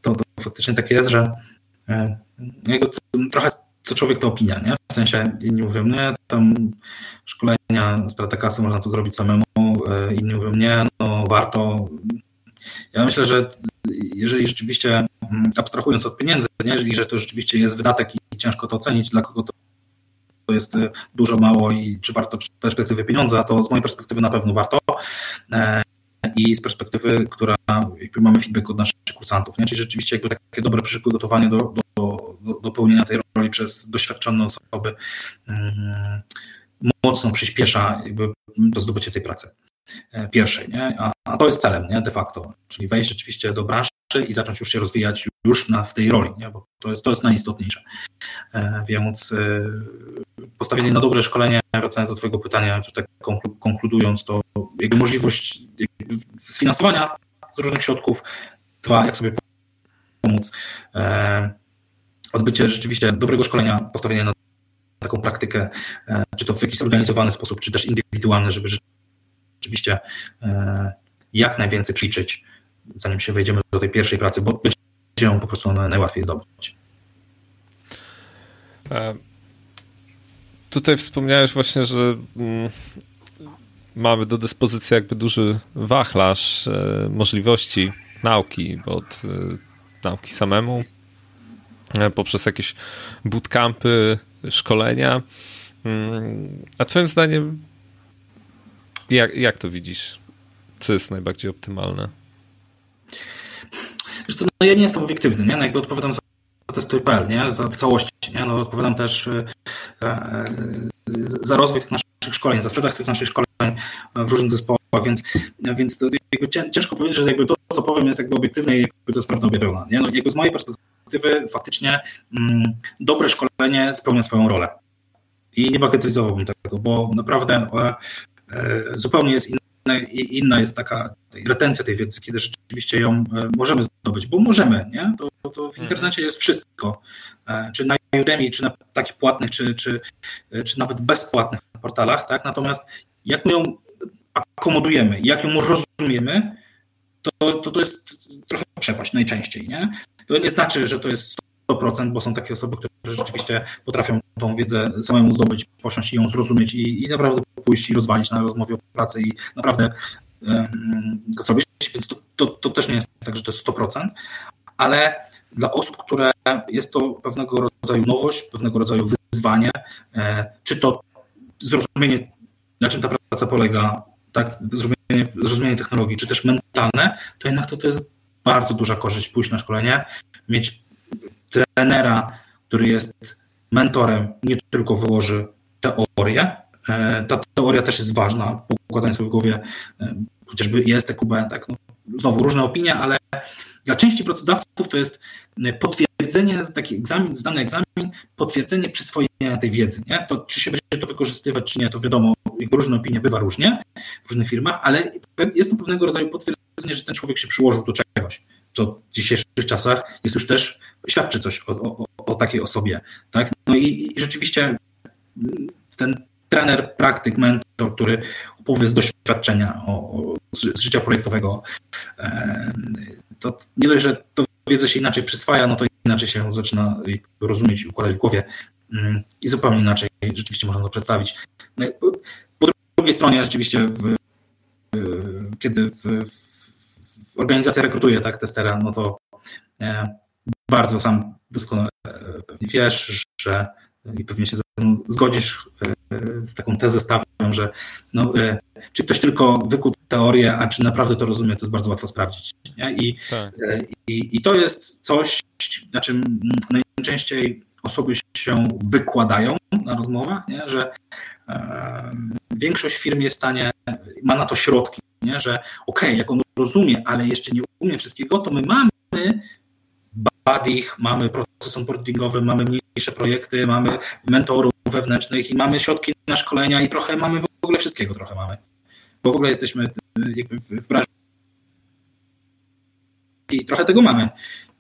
to, to faktycznie tak jest, że e, jakby trochę co człowiek to opinia, nie? W sensie inni mówią, nie, tam szkolenia, strata kasy można to zrobić samemu, e, inni mówią, nie, no warto. Ja myślę, że jeżeli rzeczywiście mm, abstrahując od pieniędzy, nie, jeżeli że to rzeczywiście jest wydatek i ciężko to ocenić, dla kogo to to jest e, dużo, mało i czy warto z perspektywy pieniądza, to z mojej perspektywy na pewno warto. E, I z perspektywy, która jakby mamy feedback od naszych kursantów, nie? czyli rzeczywiście jakby takie dobre przygotowanie do, do, do, pełnienia tej roli przez doświadczone osoby um, mocno przyspiesza jakby to zdobycie tej pracy e, pierwszej, nie? A, a, to jest celem nie? de facto, czyli wejść rzeczywiście do branży i zacząć już się rozwijać już na, w tej roli, nie? bo to jest, to jest najistotniejsze. Więc postawienie na dobre szkolenie, wracając do Twojego pytania, tak konkludując, to jakby możliwość sfinansowania z różnych środków, dwa, jak sobie pomóc, e, odbycie rzeczywiście dobrego szkolenia, postawienie na taką praktykę, e, czy to w jakiś zorganizowany sposób, czy też indywidualny, żeby rzeczywiście e, jak najwięcej ćwiczyć, zanim się wejdziemy do tej pierwszej pracy, bo będzie ją po prostu najłatwiej zdobyć. Tutaj wspomniałeś właśnie, że mm, mamy do dyspozycji jakby duży wachlarz e, możliwości nauki, od e, nauki samemu, poprzez jakieś bootcampy, szkolenia. Mm, a twoim zdaniem jak, jak to widzisz? Co jest najbardziej optymalne? Wiesz co, no ja nie jestem obiektywny, nie? No jakby odpowiadam za testy.pl, nie? Za, w całości, nie? No odpowiadam też e, e, za rozwój tych naszych szkoleń, za sprzedaż tych naszych szkoleń w różnych zespołach, więc, więc to ciężko powiedzieć, że jakby to, co powiem jest jakby obiektywne i jakby to jest prawda objawiona, nie? No jakby z mojej perspektywy faktycznie mm, dobre szkolenie spełnia swoją rolę. I nie bagatelizowałbym tego, bo naprawdę e, e, zupełnie jest inna inna jest taka retencja tej wiedzy, kiedy rzeczywiście ją e, możemy zdobyć, bo możemy, nie? To, to w mhm. internecie jest wszystko. Czy na Udemy, czy na takich płatnych, czy, czy, czy nawet bezpłatnych portalach, tak? Natomiast jak my ją akomodujemy, jak ją rozumiemy, to, to, to jest trochę przepaść najczęściej, nie? To nie znaczy, że to jest 100%, bo są takie osoby, które rzeczywiście potrafią tą wiedzę samemu zdobyć, posiąść i ją zrozumieć i, i naprawdę pójść i rozwalić na rozmowie o pracy i naprawdę um, go zrobić, więc to, to, to, też nie jest tak, że to jest 100%, ale dla osób, które jest to pewnego rodzaju nowość, pewnego rodzaju wyzwanie, e, czy to zrozumienie, na czym ta praca polega, tak, zrozumienie, zrozumienie technologii, czy też mentalne, to jednak to, to jest bardzo duża korzyść pójść na szkolenie, mieć trenera, który jest mentorem, nie tylko wyłoży teorię. E, ta teoria też jest ważna, układając sobie w głowie e, chociażby ISTQB, tak, no, znowu różne opinie, ale dla części pracodawców to jest potwierdzenie, taki egzamin, zdany egzamin, potwierdzenie przyswojenia tej wiedzy. Nie? To, czy się będzie to wykorzystywać, czy nie, to wiadomo, różne opinie bywa różnie w różnych firmach, ale jest to pewnego rodzaju potwierdzenie, że ten człowiek się przyłożył do czegoś co w dzisiejszych czasach jest już też, świadczy coś o, o, o takiej osobie. Tak? No i, i, rzeczywiście ten trener, praktyk, mentor, który opowie z doświadczenia o, o, z życia projektowego, to nie dość, że to wiedzę się inaczej przyswaja, no to inaczej się zaczyna rozumieć i układać w głowie mm, i zupełnie inaczej rzeczywiście można to przedstawić. No po drugiej stronie rzeczywiście w, kiedy w, organizacja rekrutuje tak testera, no to e, bardzo sam doskonale e, pewnie wiesz, że i pewnie się zgodzisz e, z taką tezę stawiam, że no, czy ktoś tylko wykuł teorię, a czy naprawdę to rozumie, to jest bardzo łatwo sprawdzić. I, tak. i, I to jest coś, na czym najczęściej osoby się wykładają na rozmowach, nie? że e, większość firm jest w stanie, ma na to środki, nie? że okej, okay, jak on rozumie, ale jeszcze nie umie wszystkiego, to my mamy badich, mamy proces onboardingowy, mamy mniejsze projekty, mamy mentorów wewnętrznych i mamy środki na szkolenia i trochę mamy w ogóle wszystkiego trochę mamy. Bo w ogóle jesteśmy jakby w branży i trochę tego mamy,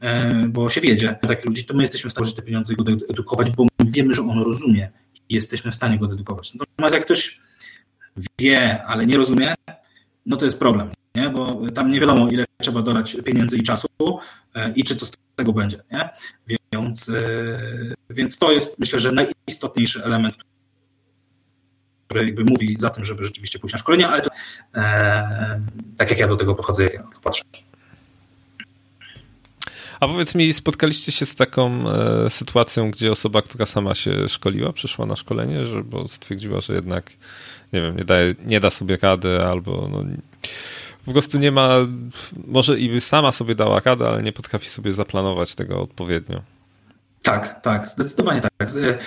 e, bo się wiedzie takich ludzi, to my jesteśmy w stanie te pieniądze go edukować, bo wiemy, że on rozumie i jesteśmy w stanie go dedukować. Natomiast jak ktoś wie, ale nie rozumie, no to jest problem, nie? bo tam nie wiadomo, ile trzeba dodać pieniędzy i czasu e, i czy co z tego będzie. Nie? Więc, e, więc to jest myślę, że najistotniejszy element, który jakby mówi za tym, żeby rzeczywiście pójść na szkolenia, ale to, e, tak jak ja do tego podchodzę, jak ja na to patrzę. A powiedz mi, spotkaliście się z taką e, sytuacją, gdzie osoba, która sama się szkoliła, przyszła na szkolenie, że, bo stwierdziła, że jednak, nie wiem, nie, daje, nie da sobie rady albo no, po prostu nie ma, może i sama sobie dała radę, ale nie potrafi sobie zaplanować tego odpowiednio. Tak, tak, zdecydowanie tak. E,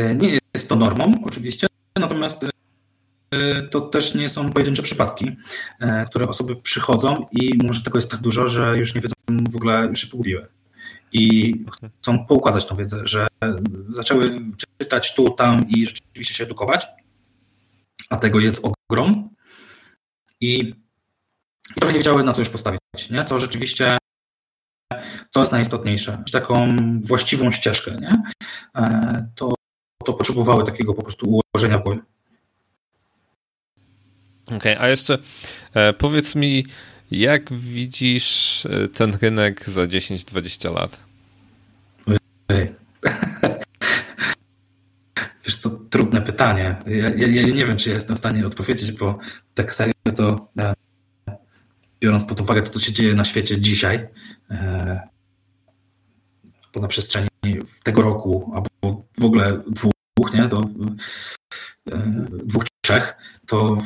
e, nie jest to normą, oczywiście, natomiast e, to też nie są pojedyncze przypadki, które osoby przychodzą i może tego jest tak dużo, że już nie wiedzą w ogóle, już się pogubiły. I chcą poukładać tą wiedzę, że zaczęły czytać tu, tam i rzeczywiście się edukować, a tego jest ogrom. I i trochę nie wiedziały, na co już postawić, nie? co rzeczywiście, co jest najistotniejsze, taką właściwą ścieżkę, nie? E, to, to potrzebowały takiego po prostu ułożenia w głowie. Okej, okay, a jeszcze e, powiedz mi, jak widzisz e, ten rynek za 10-20 lat? (laughs) Wiesz co, trudne pytanie. Ja, ja, ja, nie wiem, czy ja jestem w stanie odpowiedzieć, bo tak serio to e, biorąc pod uwagę to, co się dzieje na świecie dzisiaj, bo na przestrzeni tego roku, albo w ogóle dwóch, nie, e, dwóch, trzech, to,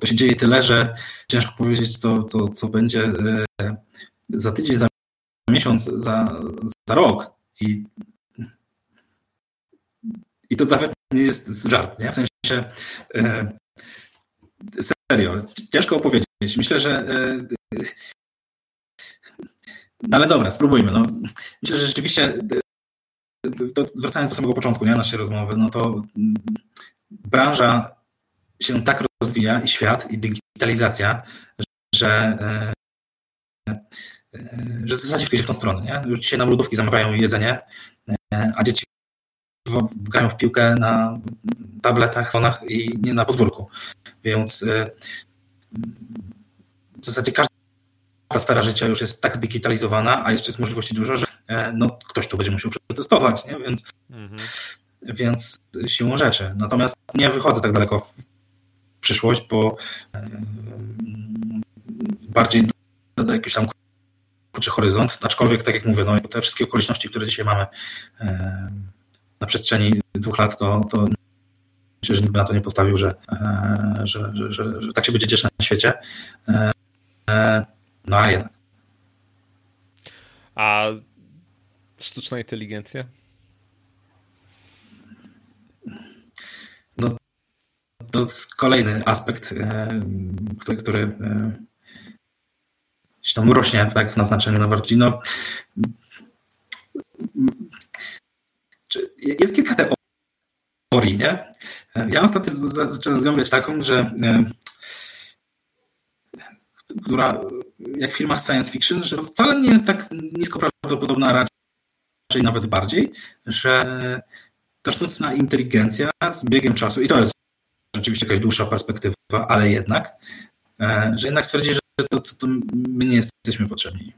to się dzieje tyle, że ciężko powiedzieć, co, co, co będzie za tydzień, za miesiąc, za, za rok. I i to nawet nie jest żart, nie? W sensie e, serio, ciężko opowiedzieć. Myślę, że e, no ale dobra, spróbujmy. No, myślę, że rzeczywiście to wracając do samego początku nie, naszej rozmowy, no to branża się tak rozwija i świat, i digitalizacja, że, e, że w zasadzie idzie w tą stronę. Nie? Już dzisiaj nam lodówki zamawiają jedzenie, a dzieci grają w piłkę na tabletach, sonach i nie na podwórku. Więc w zasadzie każda sfera życia już jest tak zdigitalizowana, a jeszcze jest możliwości dużo, że e, no, ktoś to będzie musiał przetestować, nie? Więc, mhm. więc siłą rzeczy. Natomiast nie wychodzę tak daleko w przyszłość, bo bardziej do jakiś tam krótszy horyzont, aczkolwiek tak jak mówię, no, te wszystkie okoliczności, które dzisiaj mamy, na przestrzeni dwóch lat, to, to myślę, że nikt by na to nie postawił, że, e, że, że, że, że tak się będzie dzieć na świecie. E, no a jednak. A sztuczna inteligencja? No, to jest kolejny aspekt, który, który się tam rośnie tak, w naznaczeniu na wartości. No, jest kilka teorii, nie? Ja ostatnio zacząłem zgłębiać taką, że e, która jak firma science fiction, że wcale nie jest tak nisko prawdopodobna, raczej nawet bardziej, że ta sztuczna inteligencja z biegiem czasu, i to jest rzeczywiście jakaś dłuższa perspektywa, ale jednak, e, że jednak stwierdzi, że to, to, to my nie jesteśmy potrzebni.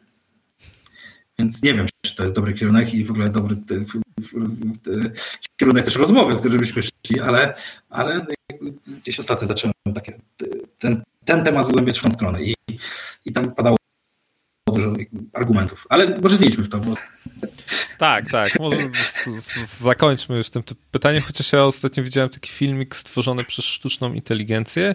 Więc nie wiem, czy to jest dobry kierunek i w ogóle dobry kierunek też rozmowy, który byśmy szli, ale, ale gdzieś ostatnio zacząłem takie, ten, ten temat zgłębiać w tą stronę i, i tam padało dużo argumentów, ale może idźmy w to. Bo... Tak, tak. Może zakończmy już tym pytaniem, chociaż ja ostatnio widziałem taki filmik stworzony przez sztuczną inteligencję,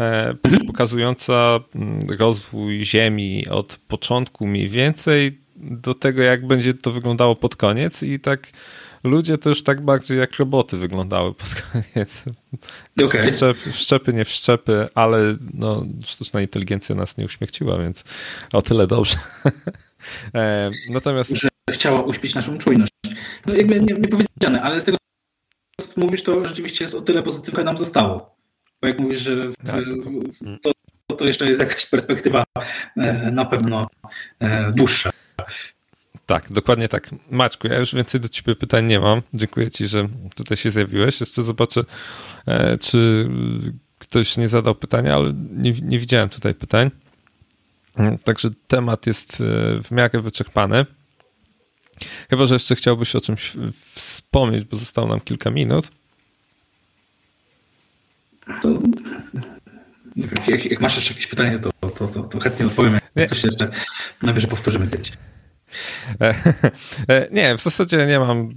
e, pokazująca mm, rozwój Ziemi od początku mniej więcej do tego, jak będzie to wyglądało pod koniec i tak ludzie to już tak bardziej jak roboty wyglądały pod koniec. Okay. Wszczepy, wszczepy, nie wszczepy, ale no, sztuczna inteligencja nas nie uśmiechciła, więc o tyle dobrze. (laughs) e, natomiast... Że chciała uśpić naszą czujność. No jakby nie, nie powiedziane, ale z tego co mówisz, to rzeczywiście jest o tyle pozytywne nam zostało. Bo jak mówisz, że w, tak. to, to jeszcze jest jakaś perspektywa e, na pewno e, dłuższa. Tak, dokładnie tak. Maćku, ja już więcej do ciebie pytań nie mam. Dziękuję ci, że tutaj się zjawiłeś. Jeszcze zobaczę, e, czy ktoś nie zadał pytania, ale nie, nie widziałem tutaj pytań. Mm, także temat jest e, w miarę wyczerpany. Chyba, że jeszcze chciałbyś o czymś wspomnieć, bo zostało nam kilka minut. To, jak, jak, masz jeszcze jakieś pytanie, to, to, to, to chętnie odpowiem. Jak coś jeszcze najwyżej powtórzymy. E, (laughs) e, nie, w zasadzie nie mam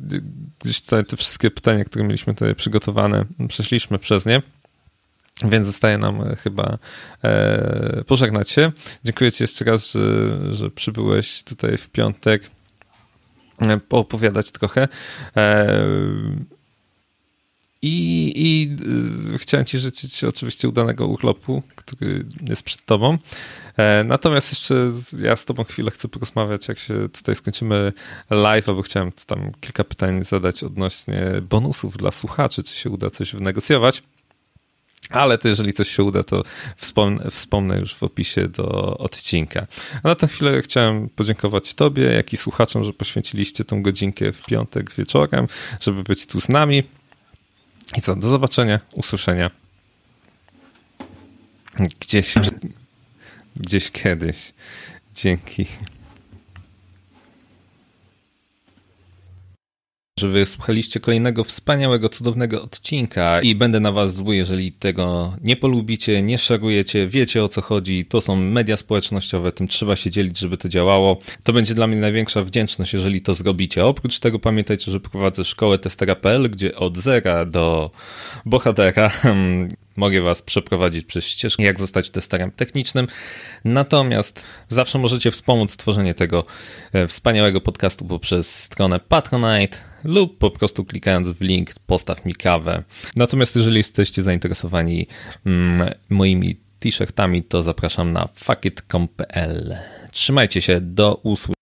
gdzieś tutaj te wszystkie pytania, które mieliśmy tutaj przygotowane, przeszliśmy przez nie. Więc zostaje nam chyba e, pożegnać się. Dziękuję Ci jeszcze raz, że, że przybyłeś tutaj w piątek poopowiadać trochę. I, i y, chciałem Ci życzyć oczywiście udanego urlopu, który jest przed Tobą. E, natomiast jeszcze ja z Tobą chwilę chcę porozmawiać, jak się tutaj skończymy live, bo chciałem tam kilka pytań zadać odnośnie bonusów dla słuchaczy, czy się uda coś wynegocjować. Ale to jeżeli coś się uda, to wspomnę, wspomnę, już w opisie do odcinka. A na tę chwilę chciałem podziękować Tobie, jak i słuchaczom, że poświęciliście tą godzinkę w piątek wieczorem, żeby być tu z nami. I co, do zobaczenia, usłyszenia. Gdzieś, gdzieś kiedyś. Dzięki. Że wysłuchaliście kolejnego wspaniałego, cudownego odcinka i będę na was zły, jeżeli tego nie polubicie, nie szarujecie, wiecie o co chodzi, to są media społecznościowe, tym trzeba się dzielić, żeby to działało. To będzie dla mnie największa wdzięczność, jeżeli to zrobicie. Oprócz tego pamiętajcie, że prowadzę szkołę testera.pl, gdzie od zera do bohatera mogę Was przeprowadzić przez ścieżkę, jak zostać testerem technicznym. Natomiast zawsze możecie wspomóc tworzenie tego e, wspaniałego podcastu poprzez stronę Patronite lub po prostu klikając w link postaw mi kawę. Natomiast jeżeli jesteście zainteresowani mm, moimi t-shirtami, to zapraszam na fuckit.com.pl. Trzymajcie się, do usłyszenia.